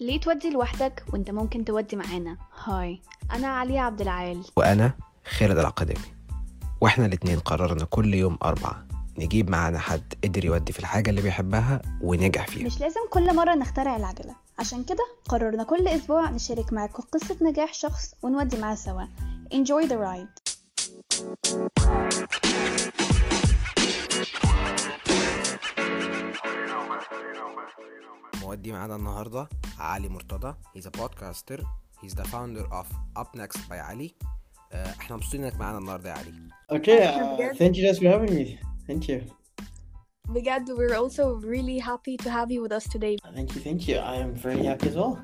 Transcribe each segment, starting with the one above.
ليه تودي لوحدك وانت ممكن تودي معانا؟ هاي أنا علي عبد العال. وأنا خالد العقدمي وإحنا الاتنين قررنا كل يوم أربعة نجيب معانا حد قدر يودي في الحاجة اللي بيحبها ونجح فيها. مش لازم كل مرة نخترع العجلة. عشان كده قررنا كل أسبوع نشارك معاكم قصة نجاح شخص ونودي معاه سوا. Enjoy the ride. مودي معانا النهاردة علي مرتضى he's a podcaster he's the founder of Up Next by علي آه، إحنا مبسوطين انك معانا النهاردة يا علي Okay, uh, بجد- thank you guys for having me. Thank you. بجد we're also really happy to have you with us today Thank you, thank you. I am very happy as well.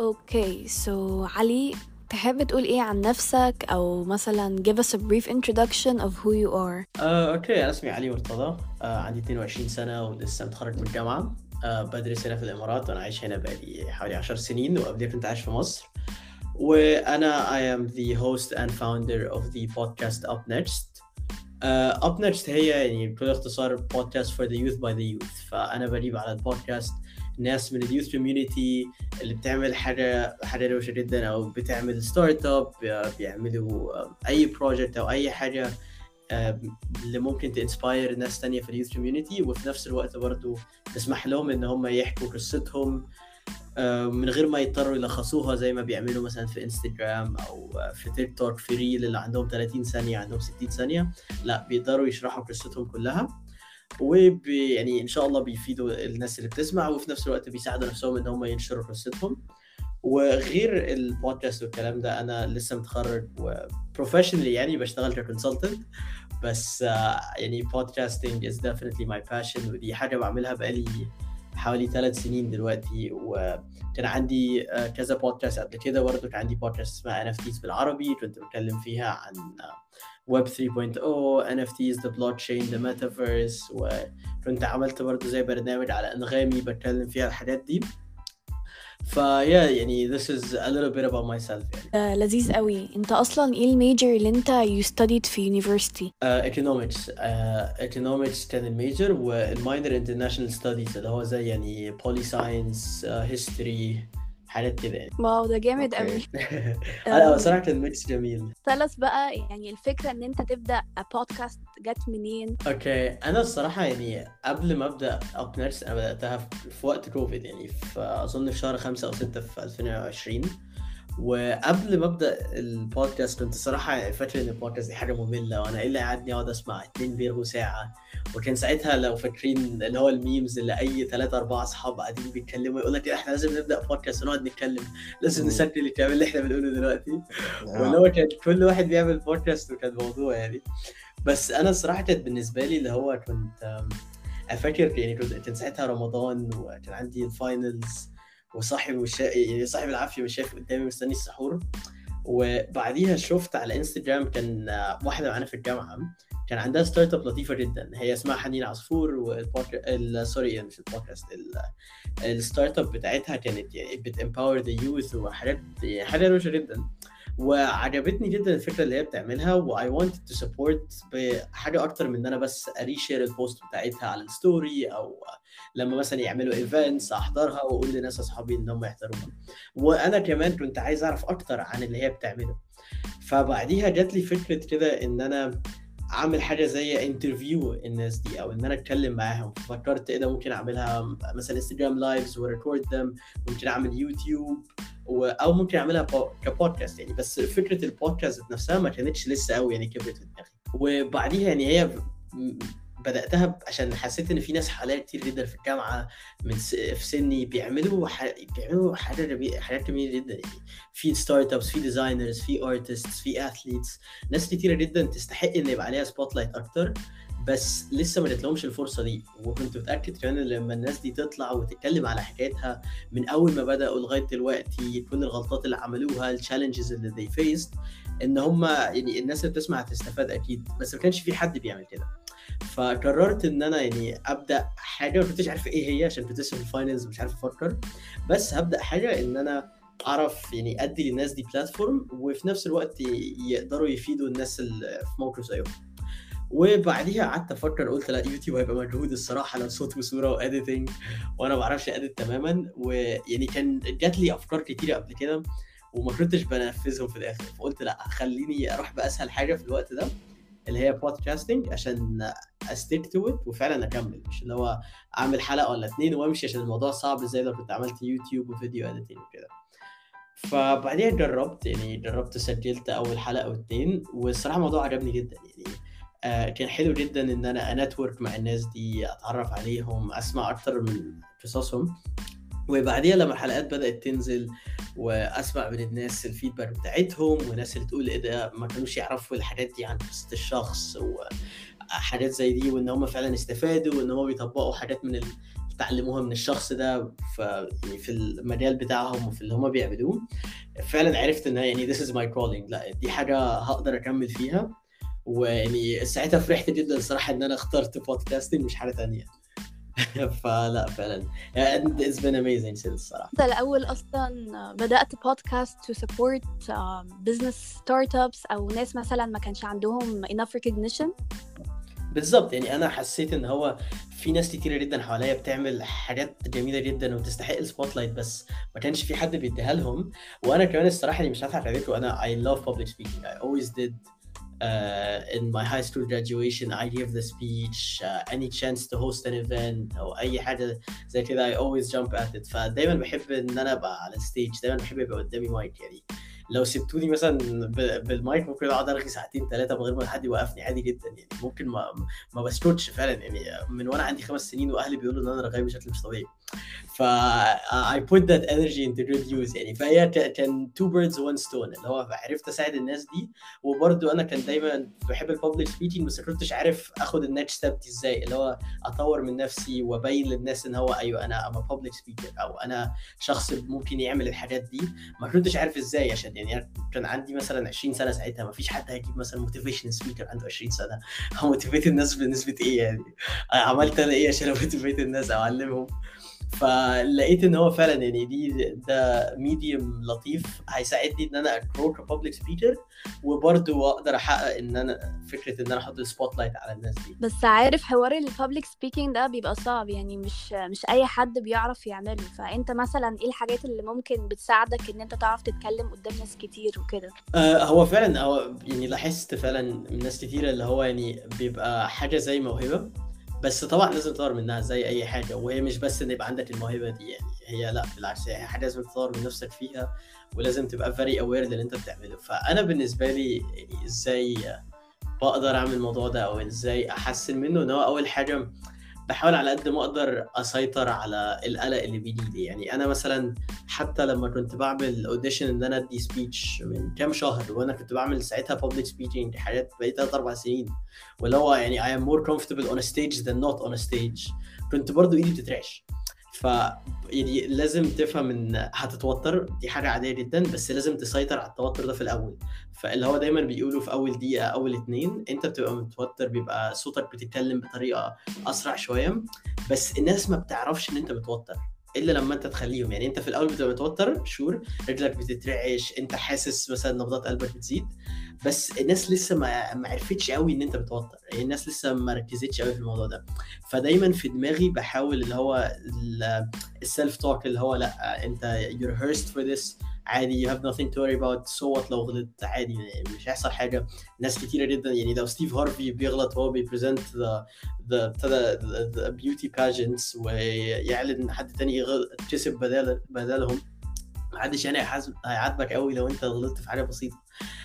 Okay, so علي تحب تقول إيه عن نفسك أو مثلا give us a brief introduction of who you are Uh, okay, أنا اسمي علي مرتضى uh, عندي 22 سنة ولسه متخرج من الجامعة uh, بدرس هنا في الإمارات وأنا عايش هنا بقالي حوالي 10 سنين وقبلها كنت عايش في مصر. I am the host and founder of the podcast Up Next. uh, Up Next هي يعني بكل اختصار podcast for the youth by the youth. فأنا بجيب على البودكاست ناس من ال youth community اللي بتعمل حاجة حاجة روشة جدا أو بتعمل startup بيعملوا آه، أي project أو أي حاجة آه، اللي ممكن ت inspire ناس تانية في ال youth community وفي نفس الوقت برضو تسمح لهم إن هم يحكوا قصتهم من غير ما يضطروا يلخصوها زي ما بيعملوا مثلا في انستجرام آه، في تيك توك في reel اللي عندهم 30 ثانية عندهم 60 ثانية. لا بيقدروا يشرحوا قصتهم كلها. وب يعني إن شاء الله بيفيدوا الناس اللي بتسمع وفي نفس الوقت بيساعدوا نفسهم إن هم ينشروا قصتهم. وغير البودكاست والكلام ده أنا لسه متخرج و professionally يعني بشتغل ك consultant بس آه، يعني podcasting is definitely my passion ودي حاجة بعملها بقالي حوالي ثلاث سنين دلوقتي وكان عندي آه، كذا بودكاست قبل كده برضه كان عندي بودكاست اسمها NFTs بالعربي كنت بتكلم فيها عن ويب 3.0 NFTs the blockchain the metaverse وكنت عملت برضه زي برنامج على أنغامي بتكلم فيها الحاجات دي. فيا يعني this is a little bit about myself يعني آه لذيذ قوي انت اصلا ايه الميجر اللي انت you studied في university uh, economics uh, economics كان الميجر والماينر international studies اللي هو زي يعني poli science uh, history حاجات كده يعني. wow ده جامد قوي أنا صراحة كان mix جميل. tell us بقى يعني الفكرة إن أنت تبدأ بودكاست جت منين؟ okay. أنا الصراحة يعني قبل ما أبدأ Up Next أنا بدأتها في وقت كوفيد يعني في أظن في شهر خمسة أو ستة في 2020 وقبل ما أبدأ البودكاست كنت صراحة فاكر إن البودكاست دي حاجة مملة وأنا إيه اللي قعدني أقعد أسمع اتنين بيرغوا ساعة؟ وكان ساعتها لو فاكرين اللي هو ال memes اللي أي ثلاثة أربعة أصحاب قاعدين بيتكلموا يقول لك إحنا لازم نبدأ بودكاست ونقعد نتكلم لازم. نسجل الكلام اللي إحنا بنقوله دلوقتي. واللي هو كان كل واحد بيعمل بودكاست وكان موضوع يعني. بس أنا الصراحه كانت بالنسبة لي اللي هو كنت أم، أفكر يعني كنت ساعتها رمضان وكان عندي ال finals وصاحي مش شا... يعني صاحب العافية مش شايف قدامي مستني السحور. وبعديها شفت على انستجرام كان واحدة معانا في الجامعة كان عندها startup لطيفة جدا. هي اسمها حنين عصفور والبودكاست ال... sorry مش البودكاست ال... ال startup بتاعتها كانت يعني بت empower the youth وحاجات يعني حاجة روشة جدا. وعجبتني جدا الفكرة اللي هي بتعملها و I wanted to support بحاجة أكتر من إن أنا بس ا reshare ال post بتاعتها على ال story أو لما مثلا يعملوا events أحضرها وأقول لناس أصحابي إن هم يحضروها. وأنا كمان كنت عايز أعرف أكتر عن اللي هي بتعمله. فبعديها جات لي فكرة كده إن أنا أعمل حاجة زي interview الناس دي أو إن أنا أتكلم معاهم. فكرت إيه ده؟ ممكن أعملها مثلا انستجرام lives و record them ممكن أعمل يوتيوب. أو ممكن أعملها بو... كبودكاست يعني. بس فكرة البودكاست نفسها ما كانتش لسه قوي يعني كبرت في دماغي. وبعديها يعني هي بدأتها عشان حسيت إن في ناس حواليا كتير جدا في الجامعة من س... في سني بيعملوا ح... بيعملوا حاجة جميل... حاجات جميلة جدا. يعني في startups في designers في artists في athletes ناس كتيرة جدا تستحق إن يبقى عليها spotlight أكتر بس لسه ما جاتلهمش الفرصة دي. وكنت متأكد كمان إن لما الناس دي تطلع وتتكلم على حكايتها من أول ما بدأوا لغاية دلوقتي كل الغلطات اللي عملوها ال challenges اللي they faced إن هم يعني الناس اللي بتسمع هتستفاد أكيد. بس ما كانش في حد بيعمل كده. فقررت إن أنا يعني أبدأ حاجة ما كنتش عارف إيه هي عشان كنت في ال finals مش عارف أفكر بس هبدأ حاجة إن أنا أعرف يعني أدي للناس دي platform وفي نفس الوقت يقدروا يفيدوا الناس اللي في موقف زيهم. وبعديها قعدت أفكر قلت لا يوتيوب هيبقى مجهود الصراحة لو صوت وصورة و editing وأنا ما بعرفش edit تماما. ويعني كان جات لي أفكار كتيرة قبل كده وما كنتش بنفذهم في الآخر. فقلت لا خليني أروح بأسهل حاجة في الوقت ده. اللي هي podcasting عشان I stick to it وفعلا أكمل. مش اللي هو أعمل حلقة ولا اتنين وأمشي عشان الموضوع صعب زي لو كنت عملت يوتيوب و video editing وكده. فبعديها جربت يعني جربت سجلت أول حلقة واتنين والصراحة الموضوع عجبني جدا. يعني آه كان حلو جدا إن أنا network مع الناس دي أتعرف عليهم أسمع أكتر من قصصهم. وبعديها لما الحلقات بدأت تنزل وأسمع من الناس الفيدباك بتاعتهم وناس اللي تقول إيه ده ما كانوش يعرفوا الحاجات دي عن قصة الشخص وحاجات زي دي وإن هم فعلا استفادوا وإن هم بيطبقوا حاجات من اللي اتعلموها من الشخص ده في يعني في المجال بتاعهم وفي اللي هم بيعملوه. فعلا عرفت إن يعني this is my calling لا دي حاجة هقدر أكمل فيها. ويعني ساعتها فرحت جدا الصراحه إن أنا اخترت بودكاستنج مش حاجة تانية. فلا فعلا. It's been amazing since الصراحة. أنت الأول أصلا بدأت podcast to support um, business startups أو ناس مثلا ما كانش عندهم enough recognition بالظبط. يعني أنا حسيت إن هو في ناس كتيرة جدا حواليا بتعمل حاجات جميلة جدا وتستحق ال spotlight بس ما كانش في حد بيديها لهم. وأنا كمان الصراحة اللي مش هضحك عليكم أنا I love public speaking. I always did uh, in my high school graduation I gave the speech uh, any chance to host an event أو أي حاجة زي كده I always jump at it. فدايما بحب إن أنا أبقى على ال stage دايما بحب يبقى قدامي مايك يعني لو سبتوني مثلا بالمايك ممكن أقعد ارغي ساعتين ثلاثة من غير ما حد يوقفني عادي جدا. يعني ممكن ما ما بسكتش فعلا. يعني من وأنا عندي خمس سنين وأهلي بيقولوا إن أنا رغاي بشكل مش طبيعي. ف I put that energy into good use. يعني فهي كان two birds one stone. اللي هو عرفت أساعد الناس دي. وبرده أنا كان دايما بحب ال public speaking بس كنتش عارف أخد ال next step دي إزاي. اللي هو أطور من نفسي وأبين للناس إن هو أيوه أنا I'm a public speaker أو أنا شخص ممكن يعمل الحاجات دي. ما كنتش عارف إزاي عشان يعني كان عندي مثلا 20 سنة ساعتها. ما فيش حد هيجيب مثلا motivation speaker عنده 20 سنة. motivate الناس بنسبة إيه يعني؟ عملت أنا إيه عشان motivate الناس أو أعلمهم؟ فلقيت إن هو فعلا يعني دي ده medium لطيف هيساعدني إن أنا أ grow ك public speaker وبرده أقدر أحقق إن أنا فكرة إن أنا أحط ال spotlight على الناس دي. بس عارف حوار ال public speaking ده بيبقى صعب يعني مش مش أي حد بيعرف يعمله. فأنت مثلا إيه الحاجات اللي ممكن بتساعدك إن أنت تعرف تتكلم قدام ناس كتير وكده؟ آه هو فعلا هو يعني لاحظت فعلا من ناس كتيرة اللي هو يعني بيبقى حاجة زي موهبة. بس طبعا لازم تطور منها زي أي حاجة وهي مش بس إن يبقى عندك الموهبة دي يعني هي لأ بالعكس هي حاجة لازم تطور من نفسك فيها ولازم تبقى very aware للي أنت بتعمله. فأنا بالنسبة لي يعني إزاي بقدر أعمل الموضوع ده أو إزاي أحسن منه؟ إن هو أول حاجة بحاول على قد ما أقدر اسيطر على القلق اللي بيجي لي. يعني أنا مثلا حتى لما كنت بعمل audition إن أنا أدي speech من كام شهر وأنا كنت بعمل ساعتها public speaking حاجات بقيت ثلاث أربع سنين. واللي هو يعني I am more comfortable on a stage than not on a stage. كنت برضو إيدي بتترعش. ف يعني لازم تفهم إن هتتوتر دي حاجة عادية جدا بس لازم تسيطر على التوتر ده في الأول. فاللي هو دايما بيقولوا في أول دقيقة اول اتنين أنت بتبقى متوتر بيبقى صوتك بتتكلم بطريقة أسرع شوية بس الناس ما بتعرفش إن أنت متوتر إلا لما أنت تخليهم. يعني أنت في الأول بتبقى متوتر شور رجلك بتترعش أنت حاسس مثلا نبضات قلبك بتزيد بس الناس لسه ما ما عرفتش قوي ان انت متوتر يعني الناس لسه ما ركزتش قوي في الموضوع ده. فدايما في دماغي بحاول اللي هو السيلف توك اللي هو لا انت you're rehearsed for this. عادي you have nothing to worry so what لو غلطت؟ عادي مش هيحصل حاجة. ناس كتيرة جدا يعني لو ستيف هارفي بيغلط وهو بي present the the the beauty pageants ويعلن حد تاني كسب بدال بدالهم. محدش يعني هيعاتبك قوي لو انت غلطت في حاجة بسيطة.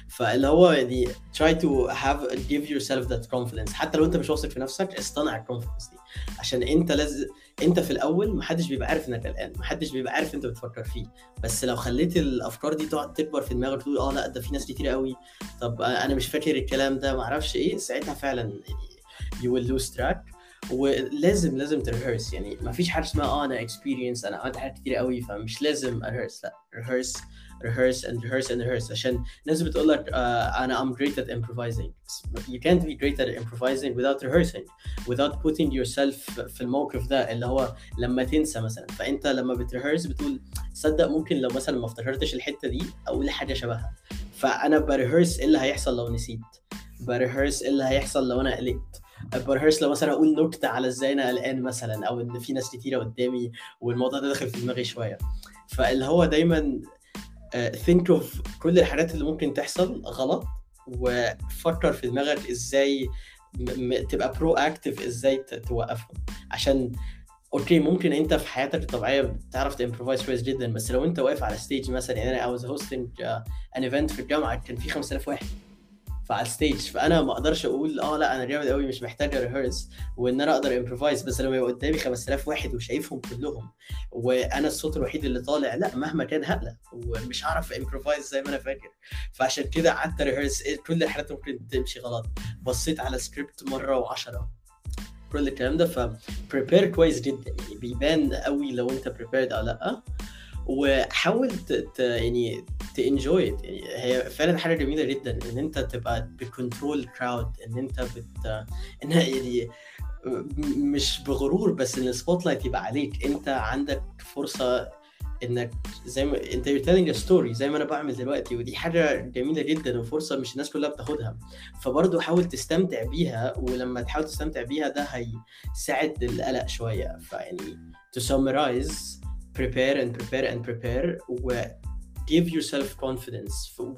فاللي هو يعني try to have give yourself that confidence. حتى لو انت مش واثق في نفسك اصطنع ال confidence دي. عشان انت لازم انت في الأول محدش بيبقى عارف انك قلقان. محدش بيبقى عارف انت بتفكر فيه. بس لو خليت الأفكار دي تقعد تكبر في دماغك تقول آه لا ده في ناس كتير قوي. طب أنا مش فاكر الكلام ده. معرفش إيه. ساعتها فعلا يعني you will lose track. ولازم لازم ترهرس. يعني ما فيش حاجة اسمها آه أنا اكسبيرينس أنا عملت حاجات كتير قوي فمش لازم أرهرس. لا ريهرس rehearse and rehearse and rehearse. عشان ناس بتقول لك uh, أنا I'm great at improvising. You can't be great at improvising without rehearsing. Without putting yourself في الموقف ده اللي هو لما تنسى مثلا. فأنت لما بتريهرس بتقول صدق ممكن لو مثلا ما افتكرتش الحتة دي أقول حاجة شبهها. فأنا ب rehearse إيه اللي هيحصل لو نسيت؟ ب rehearse إيه اللي هيحصل لو أنا قلقت؟ ب rehearse لو مثلا أقول نكتة على إزاي أنا قلقان مثلا أو إن في ناس كتيرة قدامي والموضوع ده داخل في دماغي شوية. فاللي هو دايما think of كل الحاجات اللي ممكن تحصل غلط وفكر في دماغك إزاي تبقى proactive إزاي توقفهم. عشان أوكي ممكن أنت في حياتك الطبيعية بتعرف ت improvise كويس جدا بس لو أنت واقف على stage مثلا يعني أنا hosting uh, an event في الجامعة كان في 5000 واحد. فعلى ال stage. فأنا ما أقدرش أقول آه لا أنا جامد قوي مش محتاج rehearse وإن أنا أقدر improvise بس لما يبقى قدامي 5000 واحد وشايفهم كلهم وأنا الصوت الوحيد اللي طالع لا مهما كان هقلق ومش هعرف improvise زي ما أنا فاكر. فعشان كده قعدت rehearse كل الحاجات ممكن تمشي غلط. بصيت على سكريبت مرة وعشرة. كل الكلام ده ف prepare كويس جدا. يعني بيبان قوي لو أنت prepared أو لأ. وحاول. يعني ت enjoy يعني هي فعلا حاجة جميلة جدا إن أنت تبقى ب control crowd إن أنت بت انها يعني مش بغرور بس إن ال spotlight يبقى عليك. أنت عندك فرصة إنك زي ما أنت a story زي ما أنا بعمل دلوقتي ودي حاجة جميلة جدا وفرصة مش الناس كلها بتاخدها. فبرضه حاول تستمتع بيها ولما تحاول تستمتع بيها ده هيساعد القلق شوية. فيعني to summarize prepare and prepare and prepare و give yourself confidence.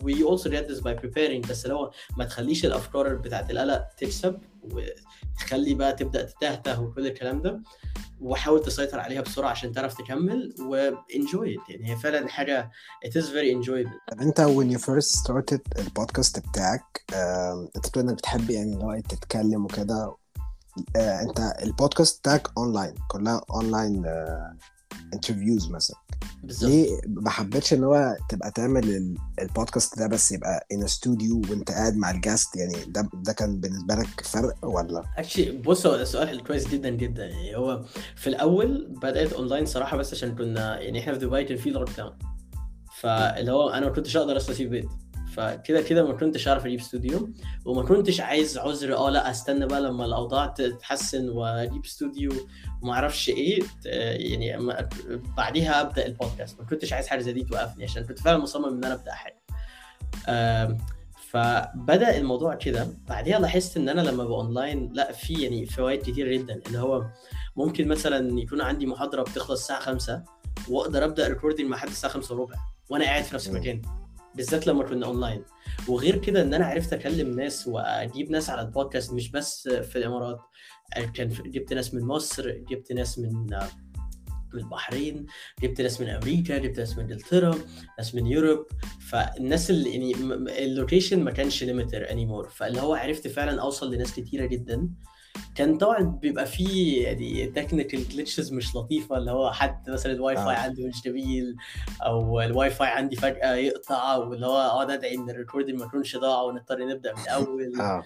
We also get this by preparing. بس لو ما تخليش الأفكار بتاعت القلق تكسب وتخلي بقى تبدأ تتهته وكل الكلام ده وحاول تسيطر عليها بسرعة عشان تعرف تكمل وانجوي يعني هي فعلا حاجة it is very enjoyable. طب انت when you first started البودكاست بتاعك انت بتقول انك بتحب يعني اللي هو تتكلم وكده آه، انت البودكاست بتاعك اونلاين كلها online interviews مثلا. بالظبط. ليه ما حبيتش إن هو تبقى تعمل ال- البودكاست ده بس يبقى in studio وأنت قاعد مع ال guest يعني ده ده كان بالنسبة لك فرق ولا؟ actually بص هو سؤال كويس جدا جدا. يعني هو في الأول بدأت اونلاين صراحة بس عشان كنا يعني إحنا في دبي كان في lockdown فاللي هو أنا ما كنتش أقدر أصلا اسيب بيت. فكده كده ما كنتش اعرف أجيب استوديو وما كنتش عايز عذر آه لا أستنى بقى لما الأوضاع تتحسن وأجيب استوديو وما أعرفش إيه يعني بعديها أبدأ البودكاست ما كنتش عايز حاجة زي دي توقفني عشان كنت فعلا مصمم إن أنا أبدأ حاجة. فبدأ الموضوع كده. بعديها لاحظت إن أنا لما ببقى اونلاين لا في يعني فوائد كتير جدا. اللي هو ممكن مثلا يكون عندي محاضرة بتخلص الساعة 5 وأقدر أبدأ recording مع حد الساعة 5 وربع وأنا قاعد في نفس. المكان. بالذات لما كنا اونلاين وغير كده إن أنا عرفت أكلم ناس وأجيب ناس على البودكاست مش بس في الإمارات. كان جبت ناس من مصر جبت ناس من من البحرين جبت ناس من أمريكا جبت ناس من إنجلترا ناس من Europe. فالناس اللي يعني ال location ما كانش limiter anymore فاللي هو عرفت فعلا أوصل لناس كتيرة جدا. كان طبعا بيبقى فيه يعني technical glitches مش لطيفة اللي هو حد مثلا الواي فاي آه. عنده مش جميل أو الواي فاي عندي فجأة يقطع واللي هو أقعد أدعي إن ال recording ما يكونش ضاع ونضطر نبدأ من الأول. آه.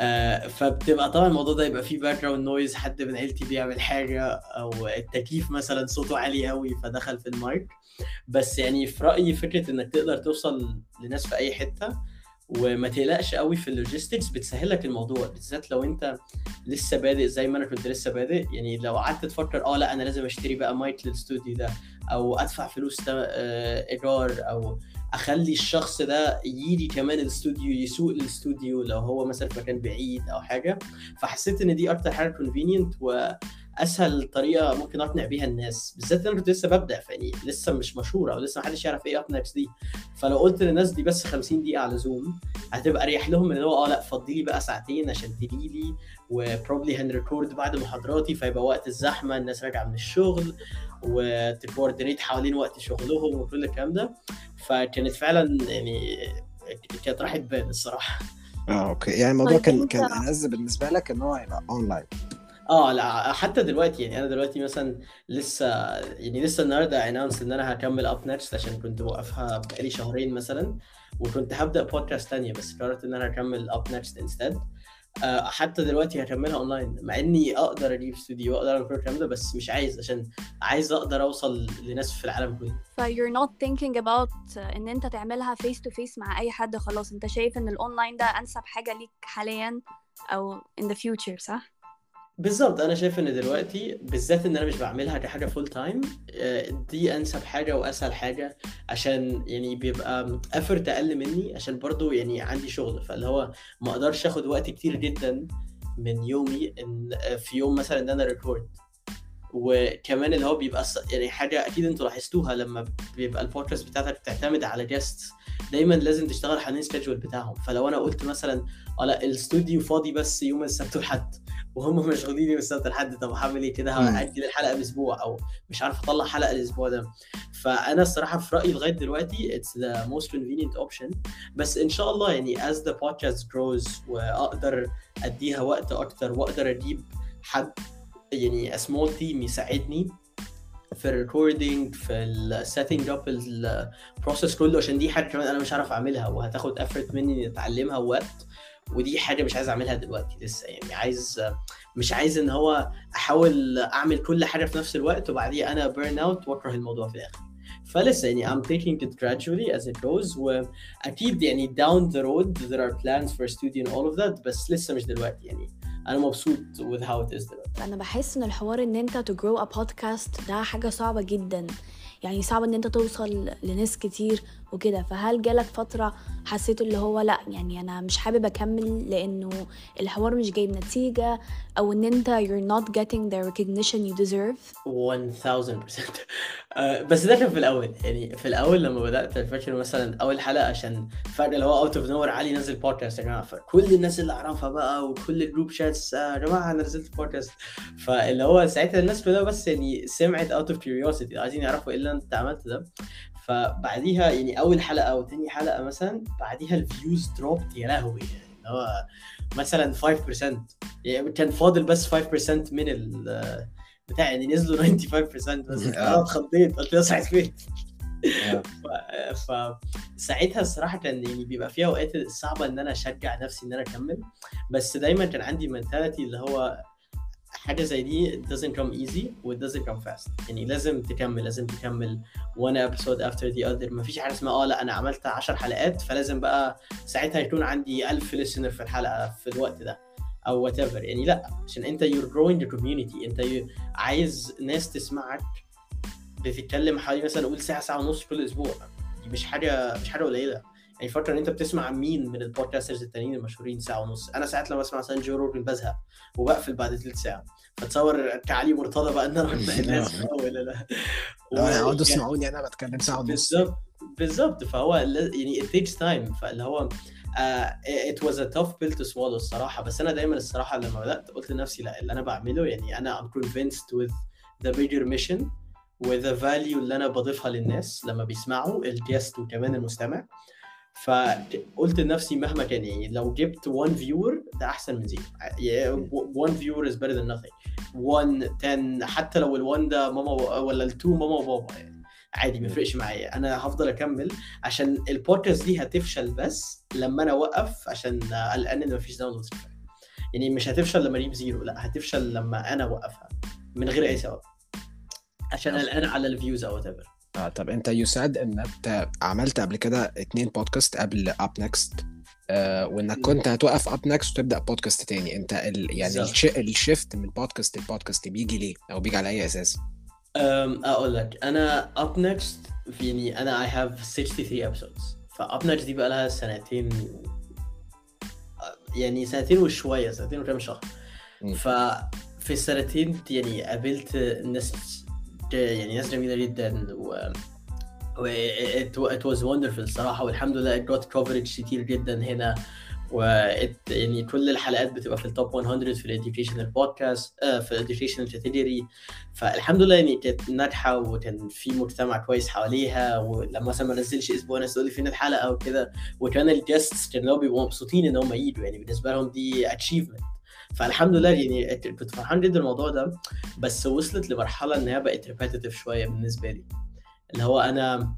آه، فبتبقى طبعا الموضوع ده يبقى فيه background noise حد من عيلتي بيعمل حاجة أو التكييف مثلا صوته عالي قوي فدخل في المايك. بس يعني في رأيي فكرة إنك تقدر توصل لناس في أي حتة وما تقلقش قوي في ال logistics بتسهل لك الموضوع بالذات لو انت لسه بادئ زي ما أنا كنت لسه بادئ. يعني لو قعدت تفكر آه لأ أنا لازم أشتري بقى مايك للاستوديو ده أو أدفع فلوس آه، إيجار أو أخلي الشخص ده يجي كمان الاستوديو يسوق الاستوديو لو هو مثلا في مكان بعيد أو حاجة. فحسيت إن دي أكتر حاجة convenient واسهل طريقة ممكن أقنع بيها الناس بالذات أنا كنت لسه ببدأ فيعني لسه مش مشهور أو لسه محدش يعرف إيه Up Next دي. فلو قلت للناس دي بس 50 دقيقة على زوم هتبقى أريح لهم من اللي هو آه لأ فضي لي بقى ساعتين عشان تجي لي و probably هن record بعد محاضراتي فيبقى وقت الزحمة الناس راجعة من الشغل وت coordinate حوالين وقت شغلهم وكل الكلام ده. فكانت فعلا يعني كانت راحت بال الصراحة. آه okay. يعني الموضوع طيب كان كان بالنسبة لك إن هو يبقى اونلاين آه لا حتى دلوقتي يعني أنا دلوقتي مثلا لسه يعني لسه النهارده announce إن أنا هكمل Up Next عشان كنت موقفها بقالي شهرين مثلا وكنت هبدأ بودكاست تانية بس قررت إن أنا هكمل Up Next instead حتى دلوقتي هكملها اونلاين مع إني أقدر أجيب استوديو واقدر أعمل كل الكلام ده بس مش عايز عشان عايز أقدر أوصل لناس في العالم كله. ف you're not thinking about إن أنت تعملها face to face مع أي حد خلاص. أنت شايف إن الاونلاين ده أنسب حاجة ليك حاليا أو in the future صح؟ بالظبط أنا شايف إن دلوقتي بالذات إن أنا مش بعملها كحاجة full time دي أنسب حاجة وأسهل حاجة عشان يعني بيبقى effort أقل مني عشان برضو يعني عندي شغل. فاللي هو ما أقدرش آخد وقت كتير جدا من يومي إن آه، في يوم مثلا إن أنا record وكمان اللي هو بيبقى يعني حاجة أكيد أنتوا لاحظتوها لما بيبقى البودكاست بتاعتك بتعتمد على guest دايما لازم تشتغل حوالين السكجول بتاعهم. فلو أنا قلت مثلا آه لا الاستوديو فاضي بس يوم السبت والحد. وهم مشغولين يوم السبت والحد طب هعمل إيه كده. هاجل الحلقة بأسبوع أو مش عارف أطلع حلقة الأسبوع ده. فأنا الصراحة في رأيي لغاية دلوقتي it's the most convenient option. بس إن شاء الله يعني as the podcast grows وأقدر أديها وقت أكتر وأقدر أجيب حد يعني small team يساعدني في ال recording في ال setting up ال process كله عشان دي حاجة كمان أنا مش عارف أعملها وهتاخد effort مني إني أتعلمها وقت ودي حاجة مش عايز أعملها دلوقتي لسه يعني عايز مش عايز إن هو أحاول أعمل كل حاجة في نفس الوقت وبعديها أنا burn out وأكره الموضوع في الآخر. فلسه يعني I'm taking it gradually as it goes وأكيد يعني down the road there are plans for a studio and all of that بس لسه مش دلوقتي يعني. أنا مبسوط with how it is دلوقتي أنا بحس إن الحوار إن أنت to grow a podcast ده حاجة صعبة جدا. يعني صعب إن أنت توصل لناس كتير وكده. فهل جالك فترة حسيت اللي هو لأ يعني أنا مش حابب أكمل لأنه الحوار مش جايب نتيجة أو إن أنت you're not getting the recognition you deserve 1000% آه، بس ده كان في الأول. يعني في الأول لما بدأت الفكر مثلا أول حلقة عشان فجاه اللي هو out of nowhere علي نزل بودكاست يا جماعة. فكل الناس اللي أعرفها بقى وكل ال group chats آه، يا جماعة أنا نزلت بودكاست فاللي هو ساعتها الناس كلها بس يعني سمعت out of curiosity عايزين يعرفوا إيه اللي أنت عملت ده. فبعديها يعني أول حلقة أو تاني حلقة مثلا بعديها ال views dropped يا لهوي يعني اللي هو مثلا 5% يعني كان فاضل بس 5% من ال بتاع يعني نزلوا 95% بس آه. أنا اتخضيت قلت له صحيح فين آه. ف... فساعتها الصراحة كان يعني بيبقى فيها أوقات صعبة إن أنا أشجع نفسي إن أنا أكمل بس دايما كان عندي منتاليتي اللي هو حاجة زي دي it doesn't come easy و it doesn't come fast. يعني لازم تكمل لازم تكمل one episode after the other. مفيش حاجة اسمها آه لا أنا عملت 10 حلقات فلازم بقى ساعتها يكون عندي 1000 listener في الحلقة في الوقت ده أو whatever. يعني لا عشان أنت you're growing the community. أنت عايز ناس تسمعك بتتكلم حوالي مثلا قول ساعة ساعة ونص كل أسبوع. دي مش حاجة مش حاجة قليلة. يعني فكر ان انت بتسمع مين من ال podcasters التانيين المشهورين ساعة ونص؟ أنا ساعات لما اسمع مثلا جو روجن بزهق وبقفل بعد ثلث ساعة. فتصور كعلي مرتضى بقى ان أنا الناس. في الأول، لا. لا لو أنا اقعد و- اسمعوني أنا بتكلم ساعة ونص. بالظبط بالظبط فهو يعني it takes time. فاللي هو uh, it was a tough pill to swallow الصراحة. بس أنا دايما الصراحة لما بدأت قلت لنفسي لا اللي أنا بعمله يعني أنا I'm convinced with the bigger mission with the value اللي أنا بضيفها للناس لما بيسمعوا ال guest وكمان المستمع. فقلت لنفسي مهما كان يعني لو جبت one viewer ده أحسن من zero. يعني one viewer is better than nothing. One ten حتى لو ال one ده ماما ولا ال two ماما وبابا يعني. عادي ما يفرقش معايا. أنا هفضل أكمل عشان البودكاست دي هتفشل بس لما أنا أوقف عشان قلقان إن مفيش downloads يعني مش هتفشل لما أجيب زيرو لأ هتفشل لما أنا أوقفها من غير أي سبب. عشان قلقان على الفيوز أو whatever. آه طب انت you said إن انت عملت قبل كده اتنين بودكاست قبل up next آه وانك كنت هتوقف up next وتبدأ بودكاست تاني انت ال يعني. ال sh... ال shift من بودكاست لبودكاست بيجي ليه أو بيجي على أي أساس أقول لك أنا up next يعني أنا I have 63 episodes ف up next دي بقى لها سنتين. يعني سنتين وشوية سنتين وكام شهر. ففي السنتين يعني قابلت ناس يعني ناس جميلة جدا و it was wonderful الصراحه والحمد لله it got coverage كتير جدا هنا. و it, يعني كل الحلقات بتبقى في ال top 100 في ال educational بودكاست آه في ال educational category فالحمد لله يعني كانت ناجحة وكان في مجتمع كويس حواليها ولما مثلا ما نزلش أسبوع ناس تقول لي فين الحلقة وكده وكان ال guests كانوا بيبقوا مبسوطين إن هم يجوا يعني بالنسبة لهم دي achievement فالحمد لله يعني كنت فرحان جدا الموضوع ده بس وصلت لمرحلة إن هي بقت repetitive شوية بالنسبة لي اللي هو أنا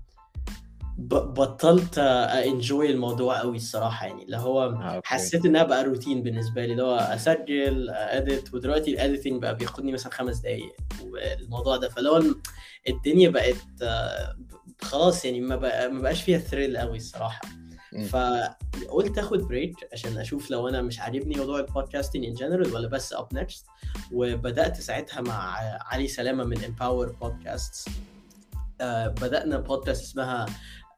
بطلت enjoy الموضوع قوي الصراحة يعني اللي هو آه، okay. حسيت إنها بقى روتين بالنسبة لي اللي هو أسجل edit ودلوقتي ال editing بقى بياخدني مثلا خمس دقائق والموضوع ده فاللي هو الدنيا بقت آه، خلاص يعني ما بقى ما بقاش فيها thrill قوي الصراحة. فقلت آخد break عشان أشوف لو أنا مش عاجبني موضوع ال podcasting in general ولا بس up next وبدأت ساعتها مع علي سلامة من Empower Podcast بدأنا بودكاست اسمها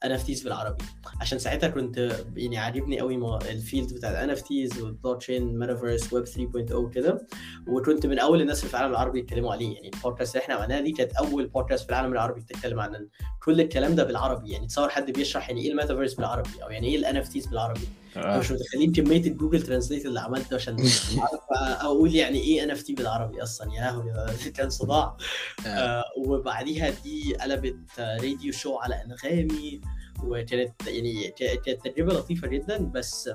NFTs بالعربي عشان ساعتها كنت يعني عاجبني قوي ال field بتاع ال NFTs والبلوك تشين ميتافيرس ويب 3.0 كده. وكنت من أول الناس في العالم العربي يتكلموا عليه. يعني البودكاست اللي إحنا عملناها دي كانت أول بودكاست في العالم العربي بتتكلم عن كل الكلام ده بالعربي. يعني تصور حد بيشرح يعني إيه الميتافيرس بالعربي أو يعني إيه ال NFTs بالعربي. آه. مش متخيلين كمية ال Google Translate اللي عملته عشان أعرف أقول يعني إيه NFT بالعربي أصلا. يا لهوي كان صداع. آه. آه، وبعديها دي قلبت راديو show على أنغامي وكانت يعني كانت تجربة لطيفة جدا. بس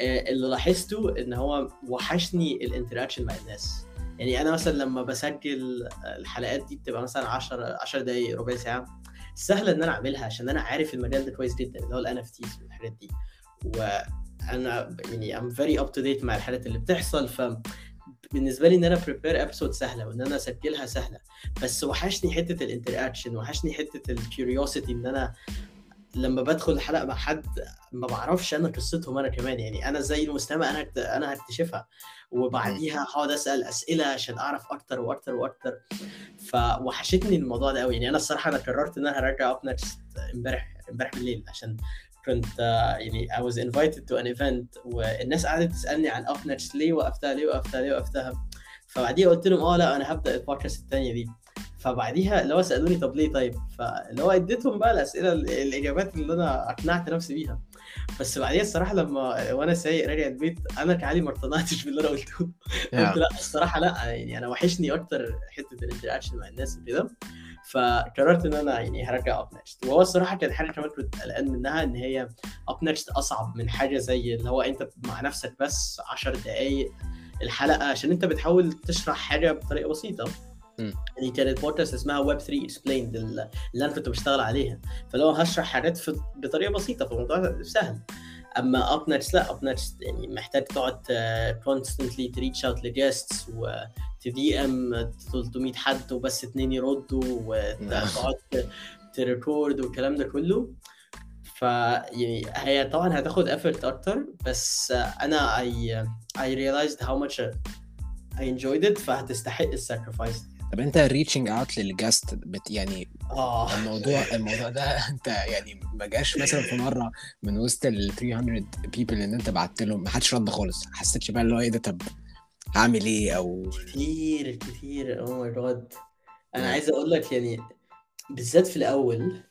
آه، اللي لاحظته إن هو وحشني ال interaction مع الناس. يعني أنا مثلا لما بسجل الحلقات دي بتبقى مثلا 10 10 دقائق ربع ساعة سهل إن أنا أعملها عشان أنا عارف المجال ده كويس جدا اللي هو ال NFTs والحاجات دي. وأنا يعني I'm very up to date مع الحاجات اللي بتحصل ف بالنسبة لي إن أنا ب prepare episode سهلة وإن أنا أسجلها سهلة. بس وحشني حتة ال interaction وحشني حتة ال curiosity إن أنا لما بدخل الحلقة مع حد ما بعرفش أنا قصتهم أنا كمان. يعني أنا زي المستمع أنا هكت- أنا هكتشفها. وبعديها هقعد أسأل أسئلة عشان أعرف أكتر وأكتر وأكتر. فوحشتني الموضوع ده قوي يعني أنا الصراحة أنا قررت إن أنا هرجع up next امبارح امبارح بالليل عشان كنت آه، يعني I was invited to an event والناس قعدت تسألني عن next ليه وقفتها ليه وقفتها ليه وقفتها فبعديها قلت لهم آه لا أنا هبدأ البودكاست الثانية دي. فبعديها اللي هو سألوني طب ليه طيب؟ فاللي هو اديتهم بقى الأسئلة الإجابات اللي أنا أقنعت نفسي بيها. بس بعديها الصراحة لما وأنا سايق راجع البيت أنا كعلي ما اقتنعتش باللي أنا قلته. قلت لا الصراحة لا يعني أنا وحشني أكتر حتة ال interaction مع الناس وكده. فقررت إن أنا يعني هرجع up next وهو الصراحة كانت حاجة كمان كنت قلقان منها إن هي up next أصعب من حاجة زي اللي هو أنت مع نفسك بس 10 دقائق الحلقة عشان أنت بتحاول تشرح حاجة بطريقة بسيطة. يعني كانت بودكاست اسمها ويب 3 Explained اللي أنا كنت بشتغل عليها. فلو هشرح حاجات في بطريقة بسيطة فالموضوع سهل. أما up لا up يعني محتاج تقعد constantly ت reach out ل guests وت DM 300 حد وبس اتنين يردوا وتقعد ت record والكلام ده كله. ف يعني هي طبعا هتاخد effort أكتر بس أنا I I realized how much I enjoyed it فهتستحق ال sacrifice طب انت reaching out لل guest bit يعني آه. الموضوع الموضوع ده انت يعني ما جاش مثلا في مرة من وسط ال 300 people اللي انت بعت لهم ما حدش رد خالص. حسيتش بقى اللي هو إيه ده طب هعمل إيه؟ أو كتير كتير. oh my God أنا مم. عايز أقول لك يعني بالذات في الأول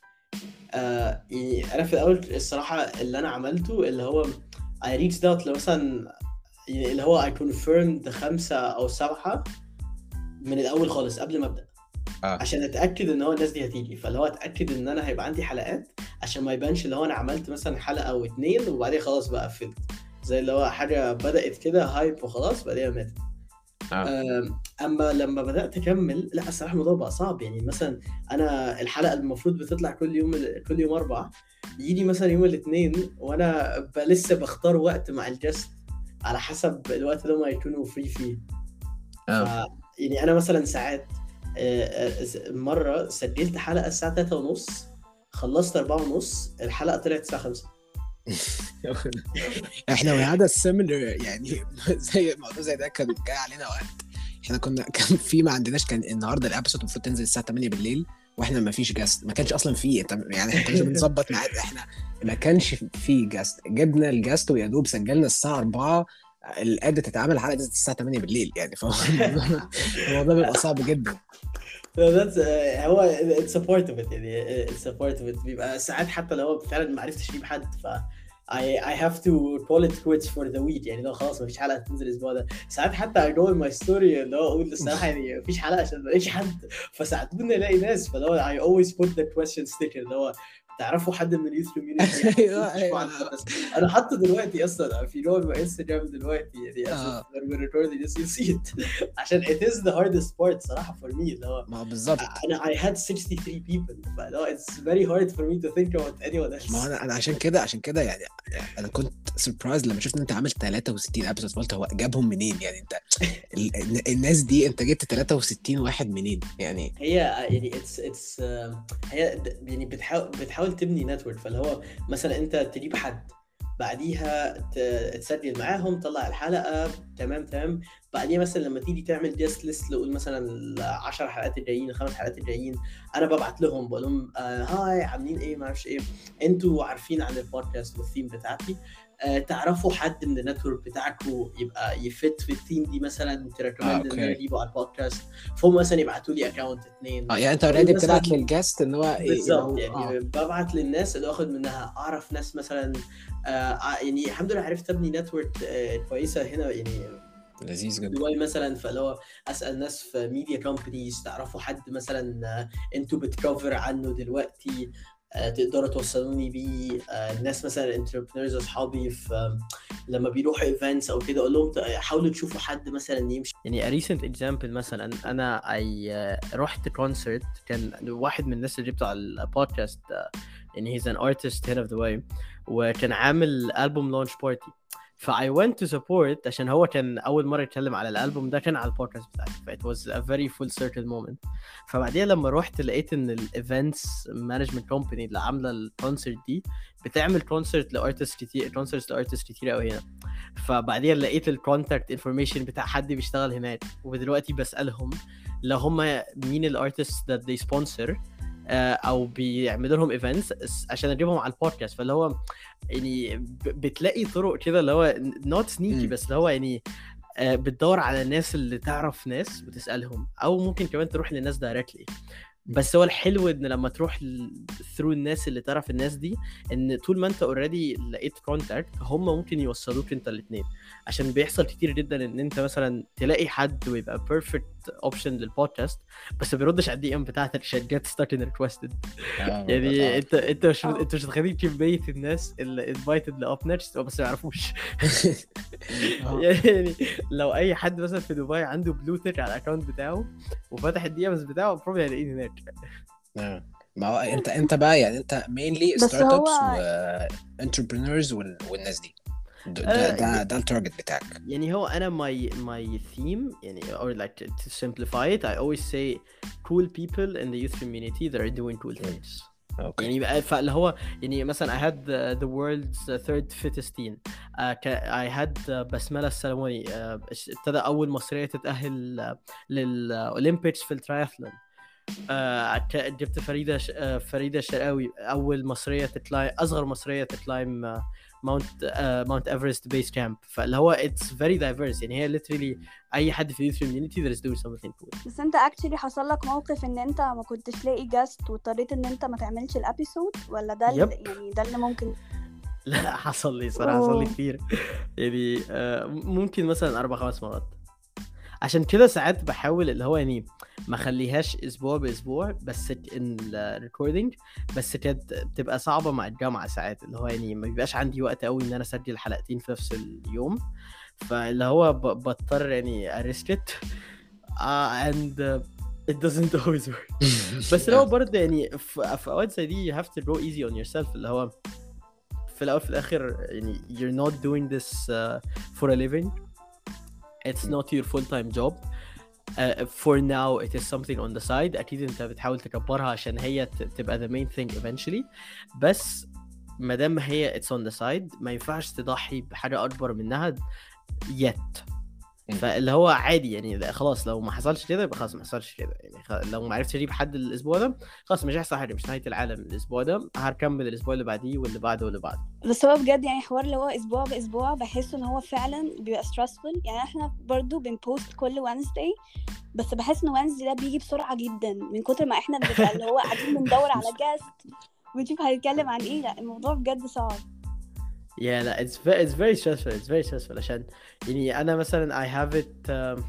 آه يعني أنا في الأول الصراحة اللي أنا عملته اللي هو I reached out لمثلا يعني اللي هو I confirmed خمسة أو سبعة من الأول خالص قبل ما أبدأ. آه. عشان أتأكد إن هو الناس دي هتيجي. فاللي هو أتأكد إن أنا هيبقى عندي حلقات عشان ما يبانش اللي هو أنا عملت مثلا حلقة أو اتنين وبعدين خلاص بقى قفلت. زي اللي هو حاجة بدأت كده هايب وخلاص بعدين ماتت. آه. أما لما بدأت أكمل لا الصراحة الموضوع بقى صعب. يعني مثلا أنا الحلقة المفروض بتطلع كل يوم كل يوم أربع يجي مثلا يوم الاثنين وأنا لسه بختار وقت مع ال guest على حسب الوقت اللي هم هيكونوا free فيه. آه. يعني أنا مثلا ساعات آه، آه، مرة سجلت حلقة الساعة 3 ونص خلصت 4 ونص الحلقة طلعت الساعة 5 إحنا وهذا ال similar يعني زي الموضوع زي ده كان جاي علينا وقت. إحنا كنا كان في ما عندناش كان النهارده ال episode المفروض تنزل الساعة 8 بالليل وإحنا ما فيش guest ما كانش أصلا انت يعني إحنا كنا بنظبط ميعاد. إحنا ما كانش فيه guest جبنا ال guest ويا دوب سجلنا الساعة 4 ال edit تتعمل الحلقة نزلت الساعة 8 بالليل يعني فهو الموضوع- بيبقى صعب جدا. Uh, هو a part of it يعني a part of it بيبقى ساعات حتى لو فعلا ما عرفتش أجيب حد ف I, I have to call it quits for the week يعني لو خلاص ما فيش حلقة تنزل الأسبوع ده. ساعات حتى I go in my story اللي هو أقول الصراحة يعني ما فيش حلقة عشان ما لقيتش حد. فساعدوني ألاقي ناس فاللي هو I always put the question sticker اللي هو تعرفوا حد من ال youth community أيوة، أيوة. أنا حاطه دلوقتي أصلا في my Instagram دلوقتي يعني آه. see it. عشان it is the hardest part صراحة for me اللي هو ما هو بالظبط. أنا I had 63 people فلو it's very hard for me to think about anyone else ما هو أنا أنا عشان كده عشان كده يعني أنا كنت surprised لما شفت إن أنت عامل 63 episode فقلت هو جابهم منين؟ يعني أنت ال- الناس دي أنت جبت 63 واحد منين؟ يعني هي يعني it's it's هي د- يعني بتحاول بتحاول تبني network فاللي هو مثلا أنت تجيب حد بعديها تسجل معاهم تطلع الحلقة تمام تمام. بعديها مثلا لما تيجي تعمل guest list لقول مثلا ال 10 حلقات الجايين الخمس حلقات الجايين أنا ببعت لهم بقول لهم آه hi عاملين إيه؟ ما أعرفش إيه. أنتوا عارفين عن البودكاست والثيم بتاعتي. آه تعرفوا حد من ال network بتاعكم يبقى ي fit في الثيم دي مثلا ت recommend إن okay. أنا اجيبه على البودكاست فهم مثلا يبعتوا لي account اثنين آه يعني أنت already بتبعت لل guest إن هو بالظبط إيه- يعني آه. ببعت للناس اللي اخد منها أعرف ناس مثلا آه يعني الحمد لله عرفت أبني network آه كويسة هنا يعني لذيذ جدا دبي مثلا فاللي هو أسأل ناس في media companies تعرفوا حد مثلا آه، أنتوا بت cover عنه دلوقتي آه، تقدروا توصلوني بيه. آه، الناس مثلا entrepreneurs أصحابي في لما بيروحوا events أو كده أقول لهم حاولوا تشوفوا حد مثلا يمشي. يعني recent example مثلا أنا I رحت concert كان واحد من الناس اللي جبته على البودكاست آه، يعني he's an artist head of the way وكان عامل album launch party ف I went to support عشان هو كان أول مرة يتكلم على الألبوم ده كان على البودكاست بتاعي ف it was a very full circle moment. فبعديها لما رحت لقيت إن ال events management company اللي عاملة ال concert دي بتعمل concert ل artist كتير concerts ل artist كتير قوي هنا. فبعديها لقيت ال contact information بتاع حد بيشتغل هناك ودلوقتي بسألهم لو هم مين ال artist that they sponsor. أو بيعملوا لهم events عشان أجيبهم على البودكاست فاللي هو يعني بتلاقي طرق كده اللي هو not sneaky. بس اللي هو يعني آه، بتدور على الناس اللي تعرف ناس وتسألهم أو ممكن كمان تروح للناس directly بس هو الحلو إن لما تروح ثرو الناس اللي تعرف الناس دي إن طول ما أنت اوريدي لقيت كونتاكت هم ممكن يوصلوك أنت الاثنين عشان بيحصل كتير جدا إن أنت مثلا تلاقي حد ويبقى بيرفكت اوبشن للبودكاست بس ما بيردش على الدي إم بتاعتك عشان جيت ستارت ان ريكوستد يعني انت أنت مش آه. أنت مش متخيلين كميه الناس اللي انفايتد لأب نيرست بس ما يعرفوش. يعني لو أي حد مثلا في دبي عنده بلوتك على الاكونت بتاعه وفتح ال DMs بتاعه probably هيلاقيني هناك. آه. ما هو انت أنت بقى يعني أنت mainly startups و entrepreneurs والناس دي. ده آه، ده, ال target بتاعك يعني هو أنا my my theme يعني or like to simplify it. I always say cool people in the youth community that are doing cool things. okay يعني فاللي هو يعني مثلا I had the, the world's third fittest team. uh, ca- I had uh, بسملة السلموني uh, ابتدى أول مصرية تتأهل uh, لل Olympics في ال triathlon uh, ك- جبت فريدة ش... uh, فريدة الشرقاوي. أول مصرية ت climb أصغر مصرية ت climb uh, Mount Mount Everest base camp فاللي هو it's very diverse يعني هي literally أي حد في ال youth community that is doing something cool. بس انت actually حصل لك موقف إن انت ما كنتش لاقي guest واضطريت إن انت ما تعملش ال episode ولا ده yep. يعني ده اللي ممكن لا حصل لي صراحة حصل لي. كتير. يعني آه، ممكن مثلا أربع خمس مرات. عشان كده ساعات بحاول اللي هو يعني ما اخليهاش أسبوع بأسبوع بس إن ال recording بس كانت بتبقى صعبة مع الجامعة ساعات اللي هو يعني ما بيبقاش عندي وقت قوي إن أنا أسجل حلقتين في نفس اليوم. فاللي هو ب- بضطر يعني a risk it اند it doesn't always work. بس لو برضه يعني في في أوقات زي دي you have to go easy on yourself اللي هو في الأول في الآخر يعني you're not doing this uh, for a living. It's not your full time job. Uh, for now it is something on the side أكيد انت بتحاول تكبرها عشان هي تبقى the main thing eventually بس ما دام هي it's on the side ما ينفعش تضحي بحاجه اكبر منها yet. فاللي هو عادي يعني خلاص لو ما حصلش كده يبقى خلاص ما حصلش كده. يعني لو ما عرفتش أجيب حد الأسبوع ده خلاص مش هيحصل حاجة مش نهاية العالم الأسبوع ده. هكمل الأسبوع اللي بعديه واللي بعده واللي بعده. بس هو بجد يعني حوار اللي هو أسبوع بأسبوع بحس إن هو فعلا بيبقى stressful. يعني إحنا برضو بنبوست كل Wednesday بس بحس إن Wednesday ده بيجي بسرعة جدا. من كتر ما إحنا بنبقى اللي هو قاعدين بندور على جاست ونشوف هيتكلم عن إيه. لا الموضوع بجد صعب. Yeah, لا it's very it's very stressful it's very stressful عشان يعني أنا مثلا I have it um,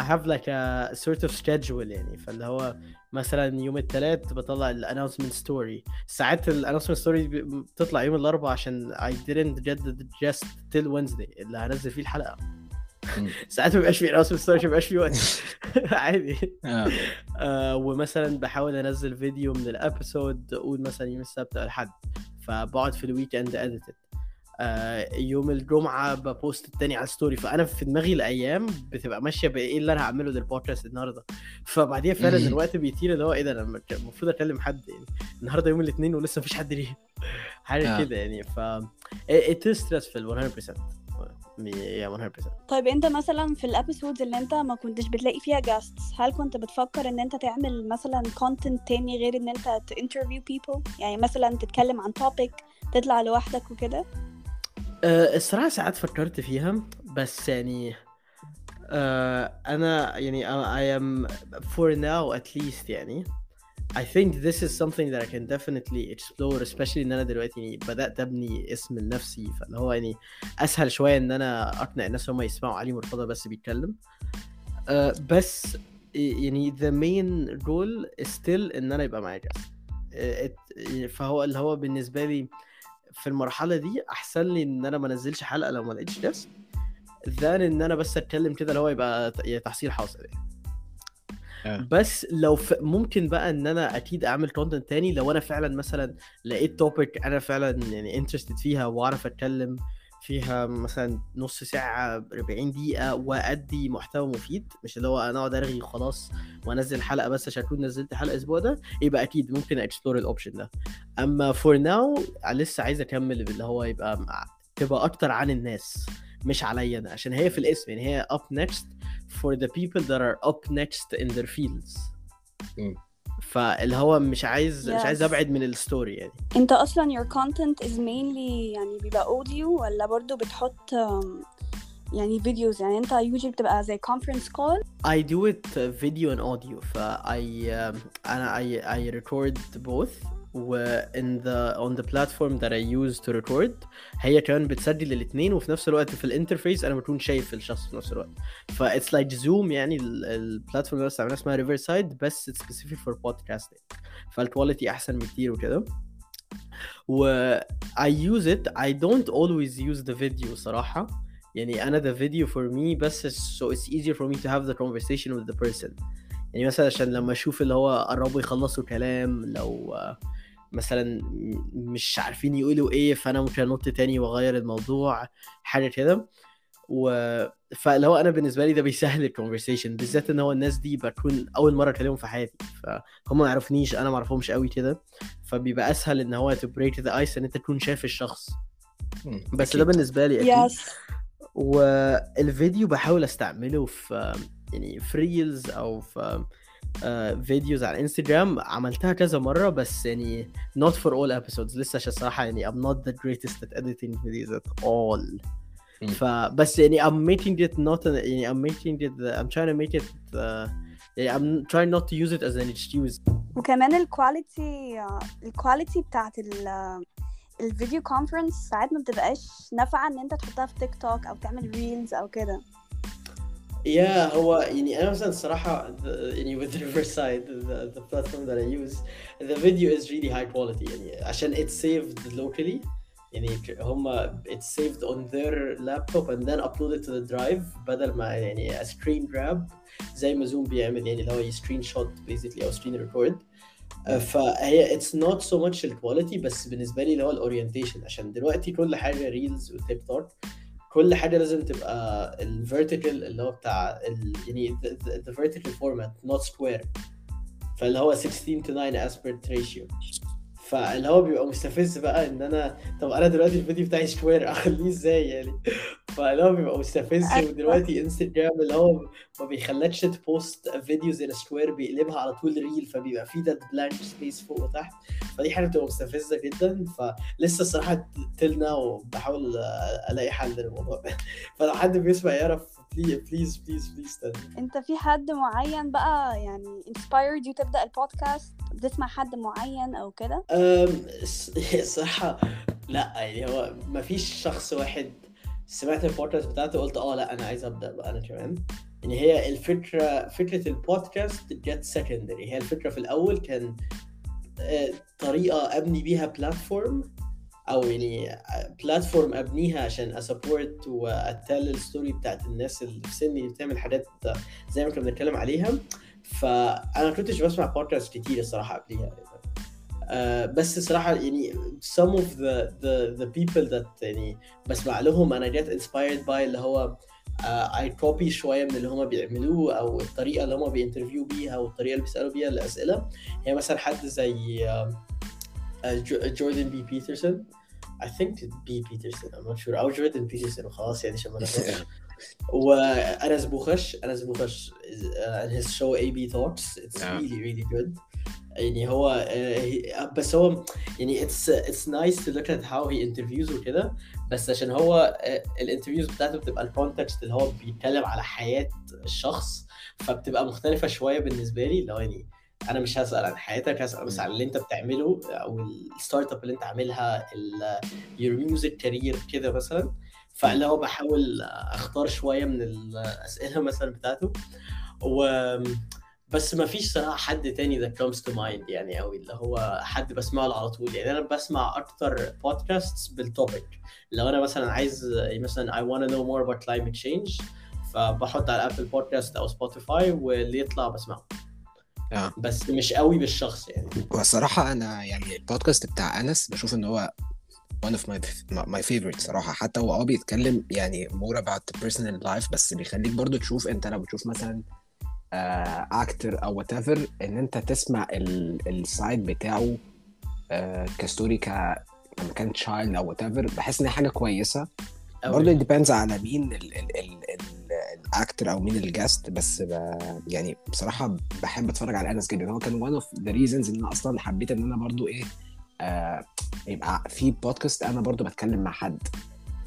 I have like a sort of schedule يعني فاللي هو مثلا يوم الثلاث بطلع ال announcement story. ساعات ال announcement story ب- بتطلع يوم الأربعاء عشان I didn't get the guest till Wednesday اللي هنزل فيه الحلقة. ساعات ما بيبقاش فيه announcement story عشان ما بيبقاش فيه وقت. عادي. آه. آه ومثلا بحاول أنزل فيديو من ال episode أقول مثلا يوم السبت أو الحد فبقعد في ال weekend edit آه، يوم الجمعة ب post التاني على ال story. فأنا في دماغي الأيام بتبقى ماشية بإيه اللي أنا هعمله للبودكاست النهارده. فبعديها فعلا. الوقت بيطير اللي هو إيه ده أنا المفروض أكلم حد يعني. النهارده يوم الاثنين ولسه مفيش حد ليه. حاجة آه. كده يعني. ف it is stressful 100% yeah 100% طيب أنت مثلا في ال episodes اللي أنت ما كنتش بتلاقي فيها guests هل كنت بتفكر إن أنت تعمل مثلا content تاني غير إن أنت ت interview people يعني مثلا تتكلم عن topic تطلع لوحدك وكده؟ أه الصراحة ساعات فكرت فيها بس يعني أه أنا يعني I am for now at least يعني. I think this is something that I can definitely explore especially إن أنا دلوقتي يعني بدأت أبني اسم لنفسي. فاللي هو يعني أسهل شوية إن أنا أقنع الناس هم يسمعوا علي مرتضى بس بيتكلم. أه بس يعني the main goal is still إن أنا يبقى معايا. أه it- فهو اللي هو بالنسبة لي في المرحلة دي أحسن لي إن أنا ما أنزلش حلقة لو ما لقيتش guest than إن أنا بس أتكلم كده اللي هو يبقى تحصيل حاصل يعني. آه. بس لو ف... ممكن بقى إن أنا أكيد أعمل content تاني لو أنا فعلا مثلا لقيت topic أنا فعلا يعني interested فيها وأعرف أتكلم فيها مثلا نص ساعة 40 دقيقة وأدي محتوى مفيد. مش اللي هو أنا أقعد أرغي خلاص وأنزل حلقة بس عشان أكون نزلت حلقة الأسبوع ده. يبقى أكيد ممكن explore ال option ده. أما for now لسه عايز أكمل اللي هو يبقى تبقى أكتر عن الناس مش عليا أنا. عشان هي في الاسم يعني هي up next for the people that are up next in their fields. فاللي هو مش عايز مش عايز Yes. ابعد من ال story يعني انت أصلا your content is mainly يعني بيبقى audio ولا برضو بتحط um, يعني videos يعني انت usually بتبقى زي conference call I do it uh, video and audio ف I um, أنا I, I record both و in the on the platform that I use to record هي كمان بتسجل الاثنين وفي نفس الوقت في ال interface أنا بكون شايف الشخص في نفس الوقت. ف it's like zoom يعني ال- ال platform اللي بستعملها اسمها riverside بس it's specific for podcasting. فال quality أحسن بكتير وكده. و I use it I don't always use the video صراحة. يعني أنا the video for me بس so it's easier for me to have the conversation with the person. يعني مثلا عشان لما أشوف اللي هو قربوا يخلصوا كلام لو مثلا مش عارفين يقولوا إيه فأنا ممكن أنط تاني وأغير الموضوع حاجة كده و فاللي هو أنا بالنسبة لي ده بيسهل الكونفرسيشن بالذات إن هو الناس دي بكون أول مرة أكلمهم في حياتي فهم ما يعرفنيش أنا ما أعرفهمش قوي كده فبيبقى أسهل إن هو to break the ice إن أنت تكون شايف الشخص. بس أكيد. ده بالنسبة لي أكيد yes والفيديو بحاول أستعمله في يعني في reels أو في videos على انستجرام عملتها كذا مرة بس يعني not for all episodes. لسه عشان الصراحه يعني I'm not the greatest at editing videos at all. فبس يعني I'm making it not a, يعني I'm making it I'm trying to make it uh, يعني I'm trying not to use it as an excuse. وكمان ال quality ال quality بتاعت ال ال video conference ساعات ما بتبقاش نافعة إن أنت تحطها في تيك توك أو تعمل reels أو كده. يا هو يعني انا مثلا الصراحه the- يعني with Riverside the, the platform that I use the video is really high quality يعني عشان it's saved locally يعني هم it's saved on their laptop and then uploaded to the drive بدل ما يعني a screen grab زي ما زوم بيعمل يعني اللي هو screen shot basically او screen record آه، فهي it's not so much الكواليتي بس بالنسبه لي اللي هو الاورينتيشن عشان دلوقتي كل حاجه ريلز وتيك توك كل حاجة لازم تبقى ال vertical اللي هو بتاع ال يعني the vertical format not square. فاللي هو 16 to 9 aspect ratio. فاللي هو بيبقى مستفز بقى إن أنا طب أنا دلوقتي الفيديو بتاعي square أخليه إزاي يعني؟ فاللي هو بيبقى مستفز. أيوة. ودلوقتي انستجرام اللي هو ما بيخلكش ت post videos in square بيقلبها على طول reel فبيبقى في ده blank space فوق وتحت. فدي حاجة بتبقى مستفزة جدا. فلسه الصراحة till now بحاول ألاقي حل للموضوع ده. فلو حد بيسمع يعرف please please please please انت في حد معين بقى يعني inspired you تبدأ البودكاست بتسمع حد معين أو كده؟ أم، الص- الصراحة لا يعني هو ما فيش شخص واحد سمعت البودكاست بتاعته قلت آه لا أنا عايز أبدأ بقى أنا كمان. يعني هي الفكرة فكرة البودكاست جت secondary هي الفكرة في الأول كان آه، طريقة أبني بيها platform أو يعني platform أبنيها عشان أ support وأ tell ال story بتاعت الناس اللي في سني اللي بتعمل حاجات زي ما كنا بنتكلم عليها. فأنا كنتش بسمع بودكاست كتير الصراحة قبليها. آه بس صراحة يعني some of the the the people that يعني بسمع لهم أنا get inspired by اللي هو uh, I copy شوية من اللي هم بيعملوه أو الطريقة اللي هم بي interview بيها أو الطريقة اللي بيسألوا بيها الأسئلة. هي مثلا حد زي جوردن B Peterson. I think B Peterson I'm not sure. أو جوردن بيترسون وخلاص يعني عشان ما نغلطش وأنس بوخش أنس بوخش uh, and his show AB Talks it's Yeah. really really good. يعني هو آه، بس هو يعني it's it's nice to look at how he interviews وكده. بس عشان هو ال interviews بتاعته بتبقى ال context اللي هو بيتكلم على حياة الشخص فبتبقى مختلفة شوية بالنسبة لي. اللي هو يعني أنا مش هسأل عن حياتك هسأل بس عن اللي انت بتعمله أو ال startup اللي انت عاملها your music career كده مثلا. فاللي هو بحاول اختار شوية من الأسئلة مثلا بتاعته. و بس ما فيش صراحة حد تاني that comes to mind يعني أوي اللي هو حد بسمعه على طول. يعني أنا بسمع أكتر بودكاست بال topic لو أنا مثلا عايز مثلا want to know more about climate change فبحط على أبل بودكاست أو سبوتيفاي واللي يطلع بسمعه. آه. بس مش قوي بالشخص يعني والصراحة أنا يعني البودكاست بتاع أنس بشوف إن هو one of my my favorite صراحة حتى هو آه بيتكلم يعني more about the personal life بس بيخليك برضو تشوف أنت لو بتشوف مثلا أكتر أو whatever إن أنت تسمع ال side بتاعه آه، ك story ك لما كان child أو whatever بحس إن هي حاجة كويسة. برضه depends على مين ال actor أو مين ال guest بس ب... يعني بصراحه بحب اتفرج على انس جدا هو كان one of the reasons ان أنا أصلا حبيت ان أنا برضه إيه آه يبقى في بودكاست أنا برضه بتكلم مع حد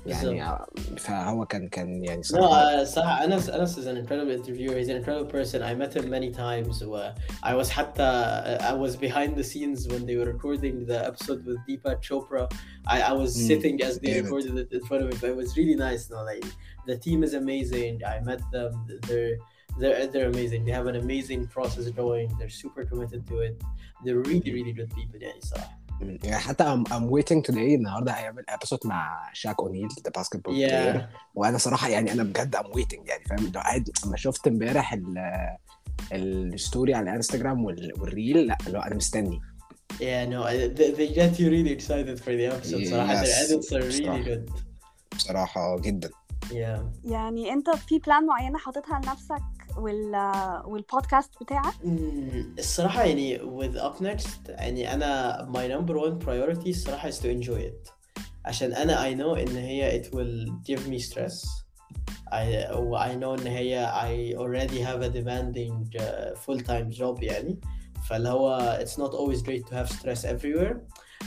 يعني آه، فهو كان كان يعني No, صراحة uh, صراحة Anas, Anas is an incredible interviewer. He's an incredible person. I met him many times. و I was حتى I was behind the scenes when they were recording the episode with Deepak Chopra. I, I was Mm, sitting as they damn it. recorded it in front of me. But it was really nice. No, like the team is amazing. I met them. They're they're they're amazing. They have an amazing process going. They're super committed to it. They're really really good people. يعني صراحة. يعني حتى I'm, I'm waiting today النهارده هيعمل ابيسود مع شاك اونيل ذا باسكتبول Yeah. بلاير وانا صراحه يعني انا بجد I'm waiting يعني فاهم لو قاعد لما شفت امبارح ال- الستوري على الانستجرام وال- والريل لا لو انا مستني Yeah, no, I- they, they get you really excited for the episode. صراحة their Yes, edits are really صراحة. good. بصراحه جدا Yeah. يعني انت في بلان معينة حاططها لنفسك وال والبودكاست بتاعك مم، الصراحة يعني with up next يعني أنا my number one priority الصراحة is to enjoy it عشان أنا I know إن هي it will give me stress I I know إن هي I already have a demanding uh, full time job يعني فاللي هو it's not always great to have stress everywhere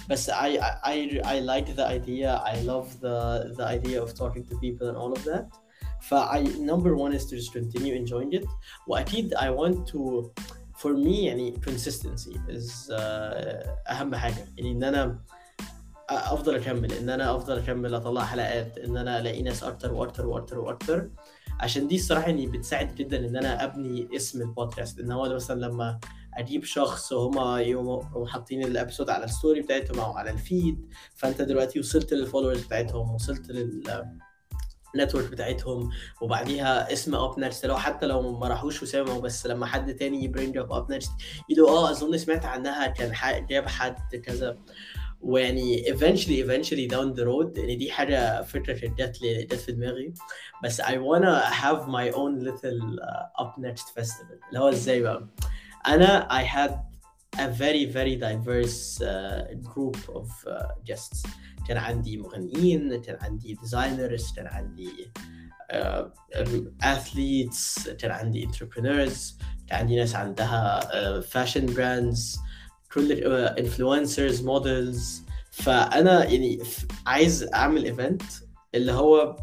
بس I, I, I, I like the idea. I love the, the idea of talking to people and all of that. ف I number one is to just continue enjoying it. واكيد I want to for me يعني consistency is uh, أهم حاجة. يعني إن أنا أفضل أكمل إن أنا أفضل أكمل أطلع حلقات إن أنا ألاقي ناس أكتر وأكتر وأكتر وأكتر. عشان دي الصراحة يعني بتساعد جدا إن أنا أبني اسم البودكاست. إن هو مثلا لما أجيب شخص وهما يقوموا حاطين ال episode على ال story بتاعتهم أو على ال feed فأنت دلوقتي وصلت لل followers بتاعتهم وصلت لل network بتاعتهم. وبعديها اسم Up Next لو حتى لو ما راحوش وسمعوا بس لما حد تاني ي bring up Up Next يقولوا آه أظن سمعت عنها كان جاب حد كذا. ويعني eventually eventually down the road يعني دي حاجة فكرة كانت جت جت في دماغي. بس I wanna have my own little uh, up next festival. اللي هو إزاي بقى؟ أنا I had a very very diverse uh, group of uh, guests كان عندي مغنيين كان عندي designers كان عندي uh, um, athletes كان عندي entrepreneurs كان عندي ناس عندها uh, fashion brands كل uh, influencers models فانا يعني عايز اعمل event اللي هو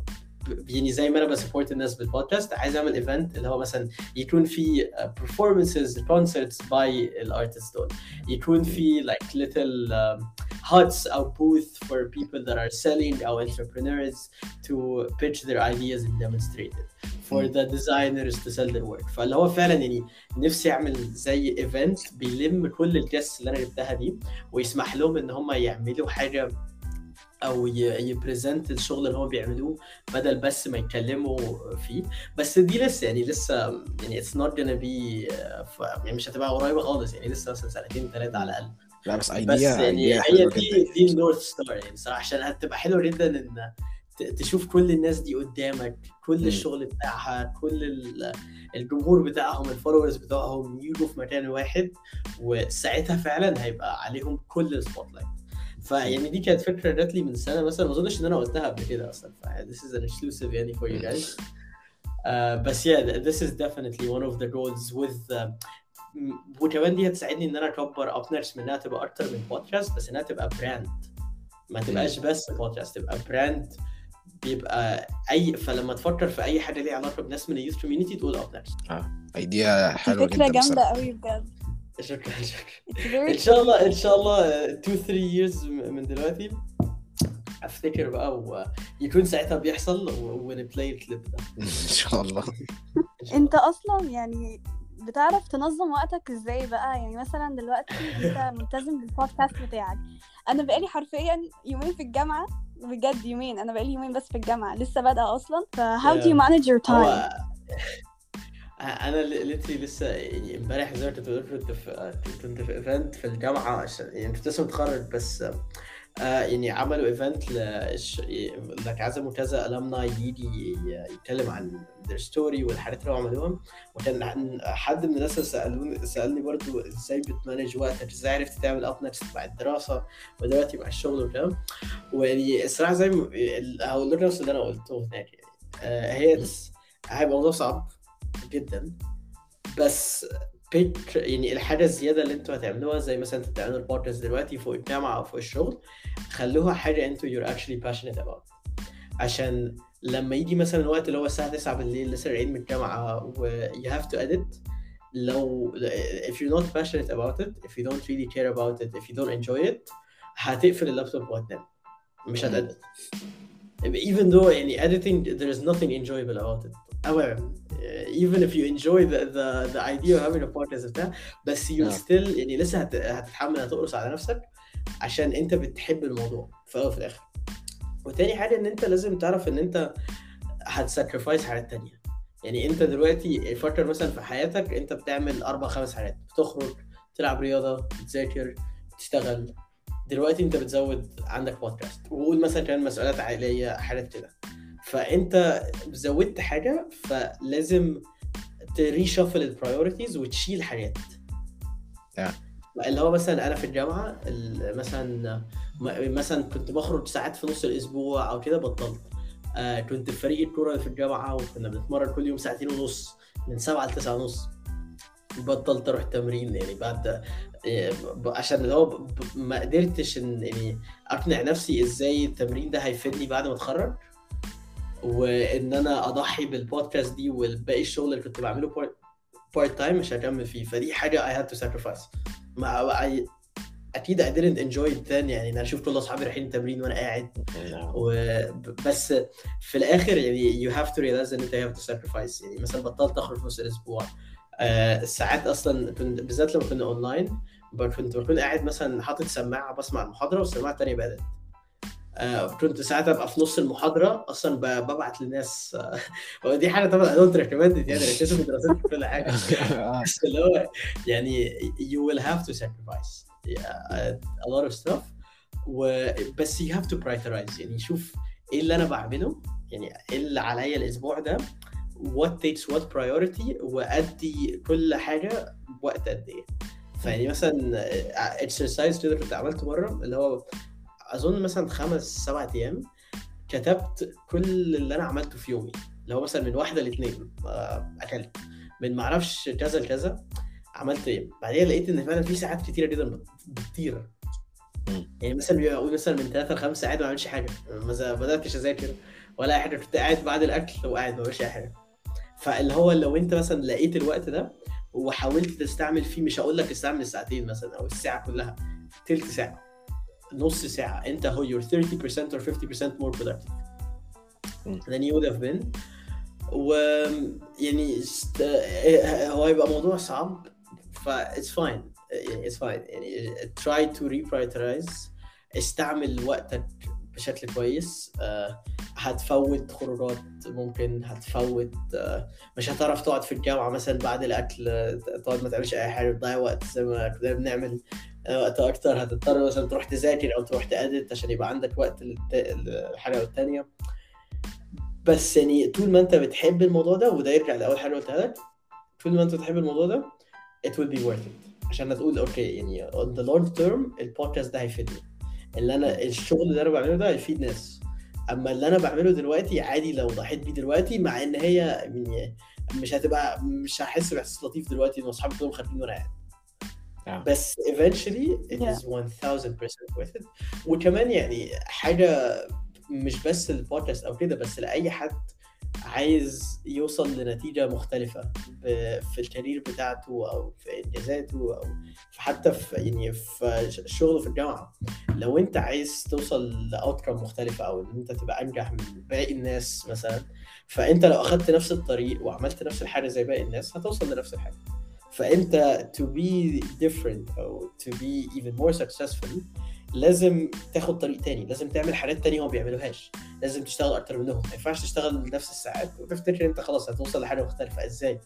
يعني زي ما أنا ب support الناس بالبودكاست عايز أعمل event اللي هو مثلا يكون في performances concerts by ال artists دول. يكون في like little um, huts أو booth for people that are selling أو entrepreneurs to pitch their ideas and demonstrate it for the designers to sell their work. فاللي هو فعلا يعني نفسي أعمل زي event بيلم كل ال guests اللي أنا جبتها دي ويسمح لهم إن هم يعملوا حاجة أو ي present الشغل اللي هم بيعملوه بدل بس ما يتكلموا فيه. بس دي لسه يعني لسه يعني it's not gonna ف- يعني مش هتبقى قريبة خالص. يعني لسه مثلا سنتين ثلاثة على الأقل. لا بس بس ايديا يعني ايديا هي دي دي ال north star يعني صراحة عشان هتبقى حلوة جدا إن تشوف كل الناس دي قدامك كل مم. الشغل بتاعها كل ال- الجمهور بتاعهم ال followers بتوعهم يجوا في مكان واحد وساعتها فعلا هيبقى عليهم كل ال spotlight فيعني دي كانت فكرة جات لي من سنة مثلا ما أظنش إن أنا قلتها قبل كده أصلا. ف this is an exclusive يعني for you guys. uh, بس yeah this is definitely one of the goals with uh, وكمان دي هتساعدني إن أنا أكبر Up Next من إنها تبقى أكتر من بودكاست بس إنها تبقى brand ما تبقاش بس بودكاست تبقى brand بيبقى أي فلما تفكر في أي حاجة ليها علاقة بناس من ال youth community تقول Up Next idea دي حلوة فكرة جدا جامدة بصراحة. قوي بجد. شكرا شكرا. إن شاء الله إن شاء الله 2 3 years من دلوقتي. أفتكر بقى ويكون ساعتها بيحصل ونبلاي الكليب ده. إن شاء الله. إن شاء أنت الله. أصلا يعني بتعرف تنظم وقتك إزاي بقى؟ يعني مثلا دلوقتي أنت ملتزم بالبودكاست بتاعك. أنا بقالي حرفيا يومين في الجامعة. بجد يومين. أنا بقالي يومين بس في الجامعة. لسه بادئة أصلا. ف how do you manage your time? أنا literally لسه يعني امبارح زي ما كنت في كنت في event في الجامعة عشان يعني كنت لسه متخرج بس آه يعني عملوا event لك عزموا كذا ال alumni يجي يتكلم عن their story والحاجات اللي هو عملوها وكان حد من الناس سالوني سألني برضو إزاي بت manage وقتك إزاي عرفت تعمل Up Next مع الدراسة ودلوقتي مع الشغل وكده ويعني الصراحة زي ما هقول لك نفس اللي أنا قلته هناك يعني. آه هي هيبقى موضوع صعب. جدا. بس بيك يعني الحاجة الزيادة اللي أنتوا هتعملوها زي مثلا أنتوا بتعملوا البودكاست دلوقتي فوق الجامعة أو فوق الشغل خلوها حاجة أنتوا you're actually passionate about. عشان لما يجي مثلا الوقت اللي هو الساعة 9 بالليل لسه راجعين من الجامعة و you have to edit. لو if you're not passionate about it if you don't really care about it if you don't enjoy it هتقفل اللابتوب وهتنام مش. هتedit even though يعني editing there is nothing enjoyable about it. However uh, even if you enjoy the the, the idea of having a podcast بتاع بس you Yeah. still يعني لسه هت, هتتحمل هتقرص على نفسك عشان انت بتحب الموضوع في الأول وفي الآخر. وتاني حاجة إن أنت لازم تعرف إن أنت هتساكرفايس حاجات تانية. يعني أنت دلوقتي فكر مثلا في حياتك أنت بتعمل أربع خمس حاجات. بتخرج تلعب رياضة بتذاكر تشتغل دلوقتي أنت بتزود عندك بودكاست وقول مثلا كمان مسؤوليات عائلية حاجات كده. فأنت زودت حاجة فلازم تريشفل البرايورتيز وتشيل حاجات. Yeah. اللي هو مثلا أنا في الجامعة ال- مثلا مثلا كنت بخرج ساعات في نص الأسبوع أو كده بطلت. آه كنت في فريق الكورة في الجامعة وكنا بنتمرن كل يوم ساعتين ونص من سبعة لتسعة ونص. بطلت أروح تمرين يعني بعد ب- عشان اللي هو ما قدرتش إن يعني أقنع نفسي إزاي التمرين ده هيفيدني بعد ما أتخرج. وان أنا اضحي بالبودكاست دي والباقي الشغل اللي كنت بعمله part time مش هكمل فيه. فدي حاجة to sacrifice. ما I, أكيد I didn't enjoy it then يعني إن أنا أشوف كل أصحابي رايحين التمرين وأنا قاعد. وبس في الآخر يعني you have to realize إن أنت have to sacrifice. يعني مثلا بطلت أخرج في نص الأسبوع. آه ساعات أصلا كنت بالذات لما كنا اونلاين كنت بكون قاعد مثلا حاطط سماعة بسمع المحاضرة والسماعة الثانية بدات كنت ساعات ابقى في نص المحاضرة أصلا ببعت للناس آه ودي حاجة طبعا recommend it يعني ركزوا في دراستك كل حاجة. آه. بس اللي هو يعني you will have to sacrifice yeah, a lot of stuff. و بس you have to prioritize يعني شوف إيه اللي أنا بعمله يعني إيه اللي عليا الأسبوع ده what takes what priority وأدي كل حاجة بوقت قد إيه. فيعني مثلا exercise كده كنت عملته مرة اللي هو أظن مثلا خمس سبع أيام كتبت كل اللي أنا عملته في يومي اللي هو مثلا من واحدة لاثنين أكلت من معرفش كذا لكذا عملت إيه. بعدين لقيت إن فعلا في ساعات كتيرة جدا بت- بتطير. يعني مثلا بيبقى أقول مثلا من ثلاثة لخمس ساعات ما بعملش حاجة. ما بدأتش أذاكر ولا أي حاجة كنت قاعد بعد الأكل وقاعد ما بعملش أي حاجة. فاللي هو لو أنت مثلا لقيت الوقت ده وحاولت تستعمل فيه مش هقول لك استعمل الساعتين مثلا أو الساعة كلها تلت ساعة. نص ساعة. أنت هو you're 30% or 50% more productive. than you would have been. و يعني است... هو هيبقى موضوع صعب. ف it's fine. يعني it's fine. يعني try to reprioritize. استعمل وقتك بشكل كويس. آه، هتفوت خروجات ممكن هتفوت آه، مش هتعرف تقعد في الجامعة مثلا بعد الأكل آه، تقعد ما تعملش أي حاجة تضيع وقت زي ما كنا بنعمل وقت أكتر هتضطر مثلا تروح تذاكر أو تروح تأدت عشان يبقى عندك وقت للحاجة التانيه بس يعني طول ما أنت بتحب الموضوع ده وده يرجع لأول حاجة قلتها لك طول ما أنت بتحب الموضوع ده it will be worth it. عشان تقول أوكي يعني on the long term البودكاست ده هيفيدني. اللي أنا الشغل اللي أنا بعمله ده هيفيد ناس. أما اللي أنا بعمله دلوقتي عادي لو ضحيت بيه دلوقتي مع إن هي يعني مش هتبقى مش هحس بإحساس لطيف دلوقتي إن أصحابي كلهم خارجين وأنا قاعد آه. بس eventually it Yeah. is 1000% worth it وكمان يعني حاجة مش بس البودكاست أو كده بس لأي حد عايز يوصل لنتيجة مختلفة في الكارير بتاعته أو في إنجازاته أو في حتى في يعني في شغله في الجامعة لو أنت عايز توصل لاوتكم مختلفة أو إن أنت تبقى أنجح من باقي الناس مثلا فأنت لو أخدت نفس الطريق وعملت نفس الحاجة زي باقي الناس هتوصل لنفس الحاجة فأنت to be different أو to be even more successful لازم تاخد طريق تاني لازم تعمل حاجات تانية هو ما بيعملوهاش. لازم تشتغل أكتر منهم ما ينفعش تشتغل نفس الساعات. وتفتكر أنت خلاص هتوصل لحاجة مختلفة إزاي؟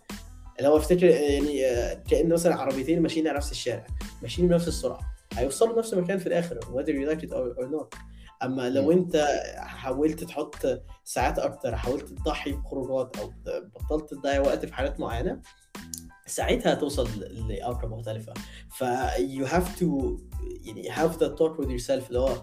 هو افتكر يعني آه، كأن مثلا عربيتين ماشيين على نفس الشارع ماشيين بنفس السرعة هيوصلوا نفس المكان في الآخر whether you like it or not. أما لو. أنت حاولت تحط ساعات أكتر حاولت تضحي بخروجات أو بطلت تضيع وقت في حاجات معينة ساعتها هتوصل لأوتكم مختلفة. ف you have to يعني have that talk with yourself اللي هو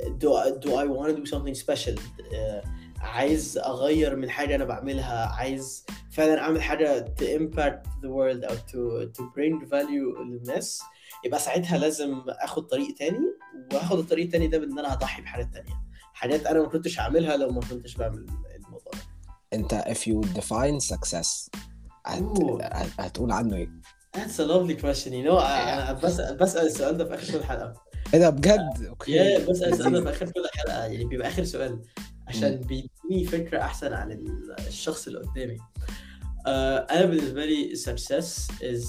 do, do I want to do something special آه، عايز أغير من حاجة أنا بعملها؟ عايز فعلا أعمل حاجة to impact the world أو to, to bring value للناس؟ يبقى ساعتها لازم آخد طريق تاني واخد الطريق التاني ده بإن أنا هضحي بحاجات تانية. حاجات أنا ما كنتش هعملها لو ما كنتش بعمل الموضوع ده. أنت if you define success هت... هتقول عنه إيه؟ That's a lovely question. You know أنا بسأل بسأل السؤال ده في آخر كل حلقة. إيه ده بجد؟ أوكي. بسأل السؤال ده في آخر كل حلقة. يعني بيبقى آخر سؤال عشان بيديني فكرة أحسن عن ال- الشخص اللي قدامي. آه، أنا بالنسبة لي success is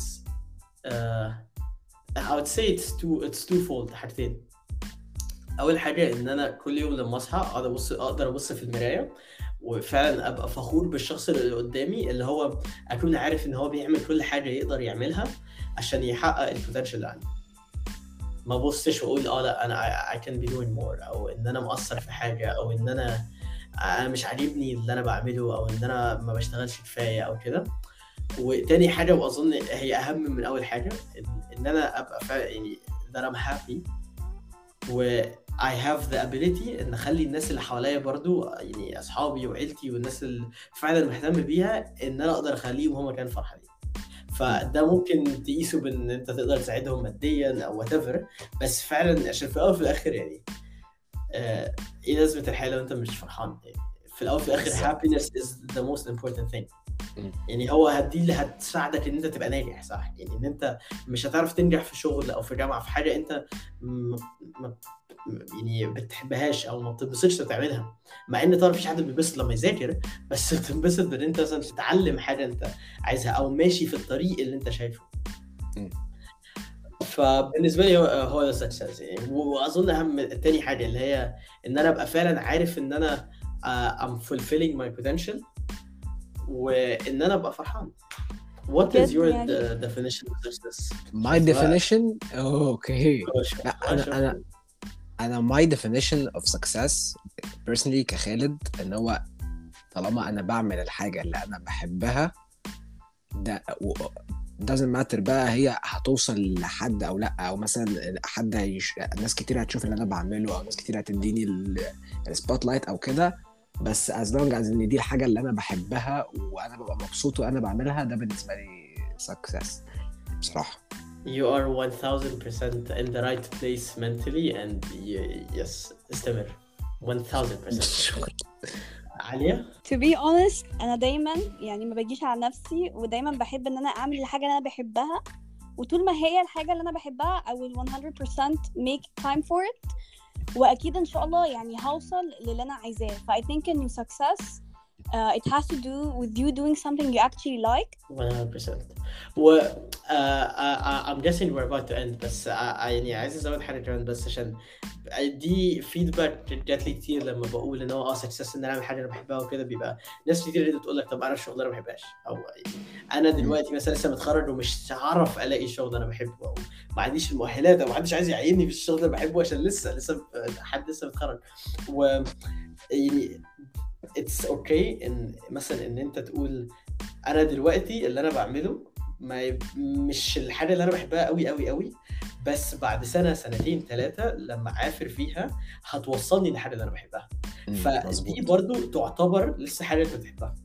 uh, I would say it's two it's twofold حاجتين. أول حاجة إن أنا كل يوم لما أصحى اقعد أبص أقدر أبص في المراية وفعلا أبقى فخور بالشخص اللي قدامي اللي هو أكون عارف إن هو بيعمل كل حاجة يقدر يعملها عشان يحقق البوتنشال اللي عندي ما بصش وأقول آه لا أنا I, I can be doing more أو إن أنا مقصر في حاجة أو إن أنا أنا مش عاجبني اللي أنا بعمله أو إن أنا ما بشتغلش كفاية أو كده. وتاني حاجة وأظن هي أهم من أول حاجة ان, إن أنا أبقى فا- يعني that I'm happy و I have the ability إن أخلي الناس اللي حواليا برضو يعني أصحابي وعيلتي والناس اللي فعلا مهتم بيها إن أنا أقدر أخليهم هم كانوا فرحانين. فده ممكن تقيسه بإن أنت تقدر تساعدهم ماديا أو وات بس فعلا عشان في الأول وفي الآخر يعني آه إيه لازمة الحياة لو أنت مش فرحان؟ يعني في الأول وفي الآخر happiness is the most important thing. يعني هو هدي اللي هتساعدك إن أنت تبقى ناجح صح؟ يعني إن أنت مش هتعرف تنجح في شغل أو في جامعة في حاجة أنت م... م... يعني بتحبهاش أو ما بتنبسطش تعملها. مع إن طبعا مفيش حد بينبسط لما يذاكر بس بتنبسط بإن أنت مثلا تتعلم حاجة أنت عايزها أو ماشي في الطريق اللي أنت شايفه. فبالنسبة لي هو ده السكسس يعني. وأظن أهم تاني حاجة اللي هي إن أنا أبقى فعلا عارف إن أنا I'm fulfilling my potential. وإن أنا أبقى فرحان. What is your يعني. uh, definition of success؟ my definition? أوكي لا أنا أنا أنا my definition of success personally كخالد إن هو طالما أنا بعمل الحاجة اللي أنا بحبها ده و- doesn't matter بقى هي هتوصل لحد أو لأ أو مثلا حد هيش... ناس كتير هتشوف اللي أنا بعمله أو ناس كتير هتديني ال spotlight أو كده. بس as long as إن دي الحاجة اللي أنا بحبها وأنا ببقى مبسوط وأنا بعملها ده بالنسبة لي success بصراحة. You are 1000% in the right place mentally and yes استمر. 1000% شكرا. عالية to be honest أنا دايما يعني ما بجيش على نفسي ودايما بحب إن أنا أعمل الحاجة اللي أنا بحبها. وطول ما هي الحاجة اللي أنا بحبها I will 100% make time for it. وأكيد إن شاء الله يعني هوصل للي أنا عايزاه. ف I think إن success uh, it has to do with you doing something you actually like. 100% و uh, I'm guessing we're about to end بس uh, يعني عايز أزود حاجة كمان بس عشان دي feedback جات لي كتير لما بقول إن هو آه success إن أنا أعمل حاجة أنا بحبها وكده بيبقى ناس كتير بتقول لك طب أنا الشغل ده ما بحبهاش. أو أنا دلوقتي مثلا لسه متخرج ومش هعرف ألاقي شغل أنا بحبه أو ما عنديش المؤهلات أو ما حدش عايز يعيني في الشغل اللي بحبه عشان لسه لسه حد لسه متخرج. و يعني it's okay okay إن مثلا إن أنت تقول أنا دلوقتي اللي أنا بعمله ما. مش الحاجة اللي أنا بحبها قوي قوي قوي بس بعد سنة سنتين ثلاثة لما أعافر فيها هتوصلني للحاجه اللي أنا بحبها فدي. برضو تعتبر لسه حاجة أنت بتحبها.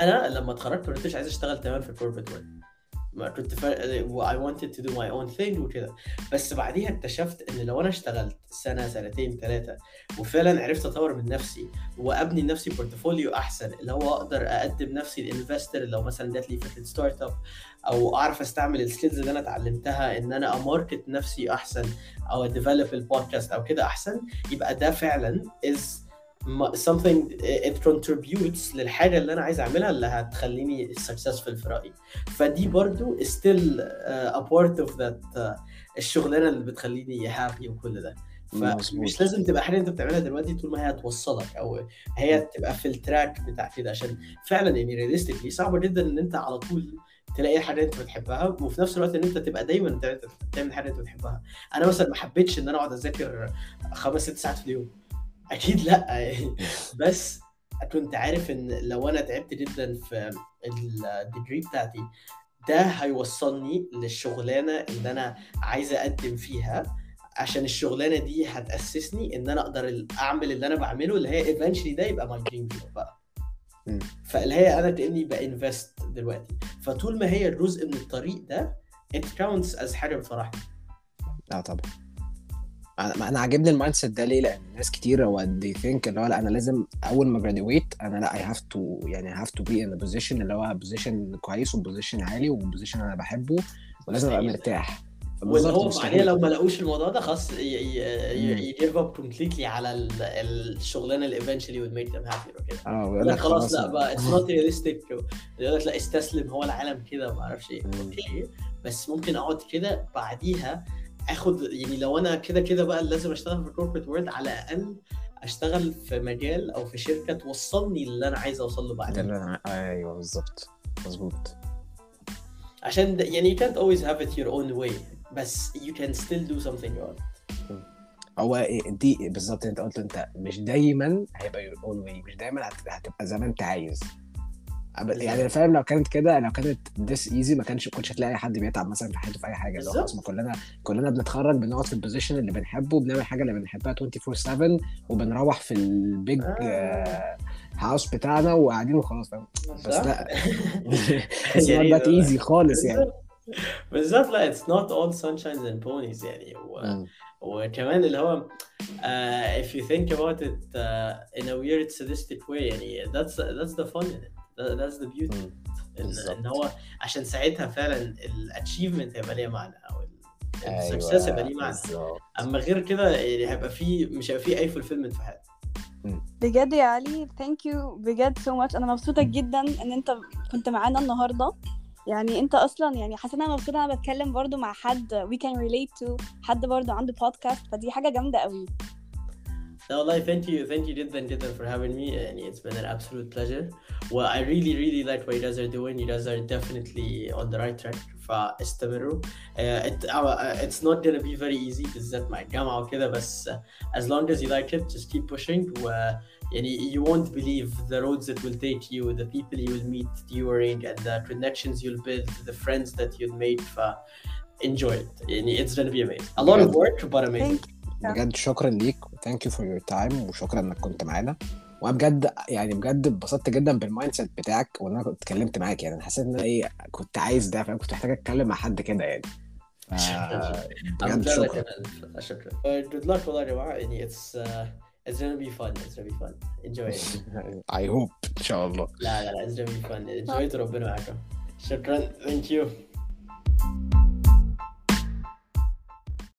أنا لما اتخرجت ما كنتش عايز أشتغل تمام في ال corporate world ما كنت ف... I wanted to do my own thing وكده. بس بعديها اكتشفت إن لو أنا اشتغلت سنة سنتين ثلاثة وفعلا عرفت أطور من نفسي وأبني لنفسي portfolio أحسن اللي هو أقدر أقدم نفسي لل investor لو مثلا جات لي فكرة startup أو أعرف أستعمل ال skills اللي أنا اتعلمتها إن أنا ا market نفسي أحسن أو ا develop البودكاست أو كده أحسن يبقى ده فعلا m- something it contributes للحاجة اللي أنا عايز أعملها اللي هتخليني successful في رأيي. فدي برضو still uh, a part of that uh, الشغلانة اللي بتخليني happy وكل ده. فمش. لازم تبقى حاجة أنت بتعملها دلوقتي طول ما هي هتوصلك أو هي تبقى في ال track بتاع كده عشان فعلا يعني realistically صعبة جدا إن أنت على طول تلاقي حاجة أنت بتحبها وفي نفس الوقت إن أنت تبقى دايما تعمل حاجة أنت بتحبها. أنا مثلا ما حبيتش إن أنا أقعد أذاكر خمس ست ساعات في اليوم. أكيد لأ. يعني بس كنت عارف إن لو أنا تعبت جدا في ال degree بتاعتي ده هيوصلني للشغلانة اللي أنا عايز أقدم فيها. عشان الشغلانة دي هتأسسني إن أنا أقدر أعمل اللي أنا بعمله اللي هي eventually ده يبقى my dream بقى. فاللي هي أنا كأني ب invest دلوقتي. فطول ما هي جزء من الطريق ده it counts as حاجة بتفرحني آه طبعا. أنا عاجبني ال mindset ده ليه؟ لأن ناس كتير هو they think اللي هو لا أنا لازم أول ما graduate أنا لا I have to يعني to be in a position اللي هو position كويس و position عالي و position أنا بحبه ولازم أبقى. مرتاح. واللي هو. بعدين لو ما لقوش الموضوع ده خلاص. ي give up completely على ال- الشغلانة اللي eventually would make them happy وكده آه يقول لك خلاص لا أنا- بقى it's not realistic يقول لك لا استسلم هو العالم كده ما أعرفش إيه. بس ممكن أقعد كده بعديها آخد يعني لو أنا كده كده بقى لازم أشتغل في الكوربريت وورد على الأقل أشتغل في مجال أو في شركة توصلني اللي أنا عايز أوصل له بعدين أنا- أيوه بالظبط مظبوط. عشان ده- يعني you can't always have it your own way بس you can still do something you want هو إيه- دي بالظبط أنت قلت أنت مش دايما هيبقى your own way مش دايما هت- هتبقى زي ما أنت عايز. يعني فاهم لو كانت كده لو كانت this easy ما كانش كنتش هتلاقي حد بيتعب مثلا في حياته في أي حاجة اللي هو بالظبط. خلاص ما كلنا كلنا بنتخرج بنقعد في ال position اللي بنحبه بنعمل حاجة اللي بنحبها 24 7 وبنروح في ال big آه. house بتاعنا وقاعدين وخلاص بس؟ لا ريت that والله. easy خالص يعني بالظبط. لا it's not all sunshines and ponies يعني و... وكمان اللي هو uh, if you think about it uh, in a weird sadistic way يعني that's that's the fun in it That- that's the beauty. مم. إن, بالظبط. ان هو عشان ساعتها فعلا ال achievement هيبقى ليه معنى أو ال success هيبقى ليه معنى. أما غير كده يعني هيبقى فيه مش هيبقى فيه أي fulfillment في حياتك. بجد يا علي thank you بجد so much أنا مبسوطة جدا إن أنت كنت معانا النهارده. يعني أنت أصلا يعني حاسه إن أنا مبسوطة أنا بتكلم برضو مع حد we can relate to حد برضو عنده بودكاست فدي حاجة جامدة قوي. لا والله thank you thank you جدا جدا for having me يعني it's been an absolute pleasure well I really really like what you guys are doing you guys are definitely on the right track فاستمروا uh, it, uh, it's not gonna be very easy بالذات مع الجامعة وكده بس uh, as long as you like it just keep pushing و يعني you won't believe the roads it will take you the people you will meet during and the connections you'll build the friends that you'll make ف enjoy it يعني it's gonna be amazing a lot of work but amazing Thank بجد شكرا ليك thank you for your time وشكرا إنك كنت معانا وأنا بجد يعني بجد اتبسطت جدا بال mindset بتاعك وإن أنا كنت اتكلمت معاك يعني أنا حسيت إن أنا إيه كنت عايز ده فاهم كنت محتاج أتكلم مع حد كده يعني بجد شكرا. شكرا. Uh, good luck والله يا جماعة يعني it's uh, it's gonna be fun it's gonna be fun enjoy it. I hope إن شاء الله لا لا لا it's gonna be fun enjoy it ربنا معاكم. شكرا thank you.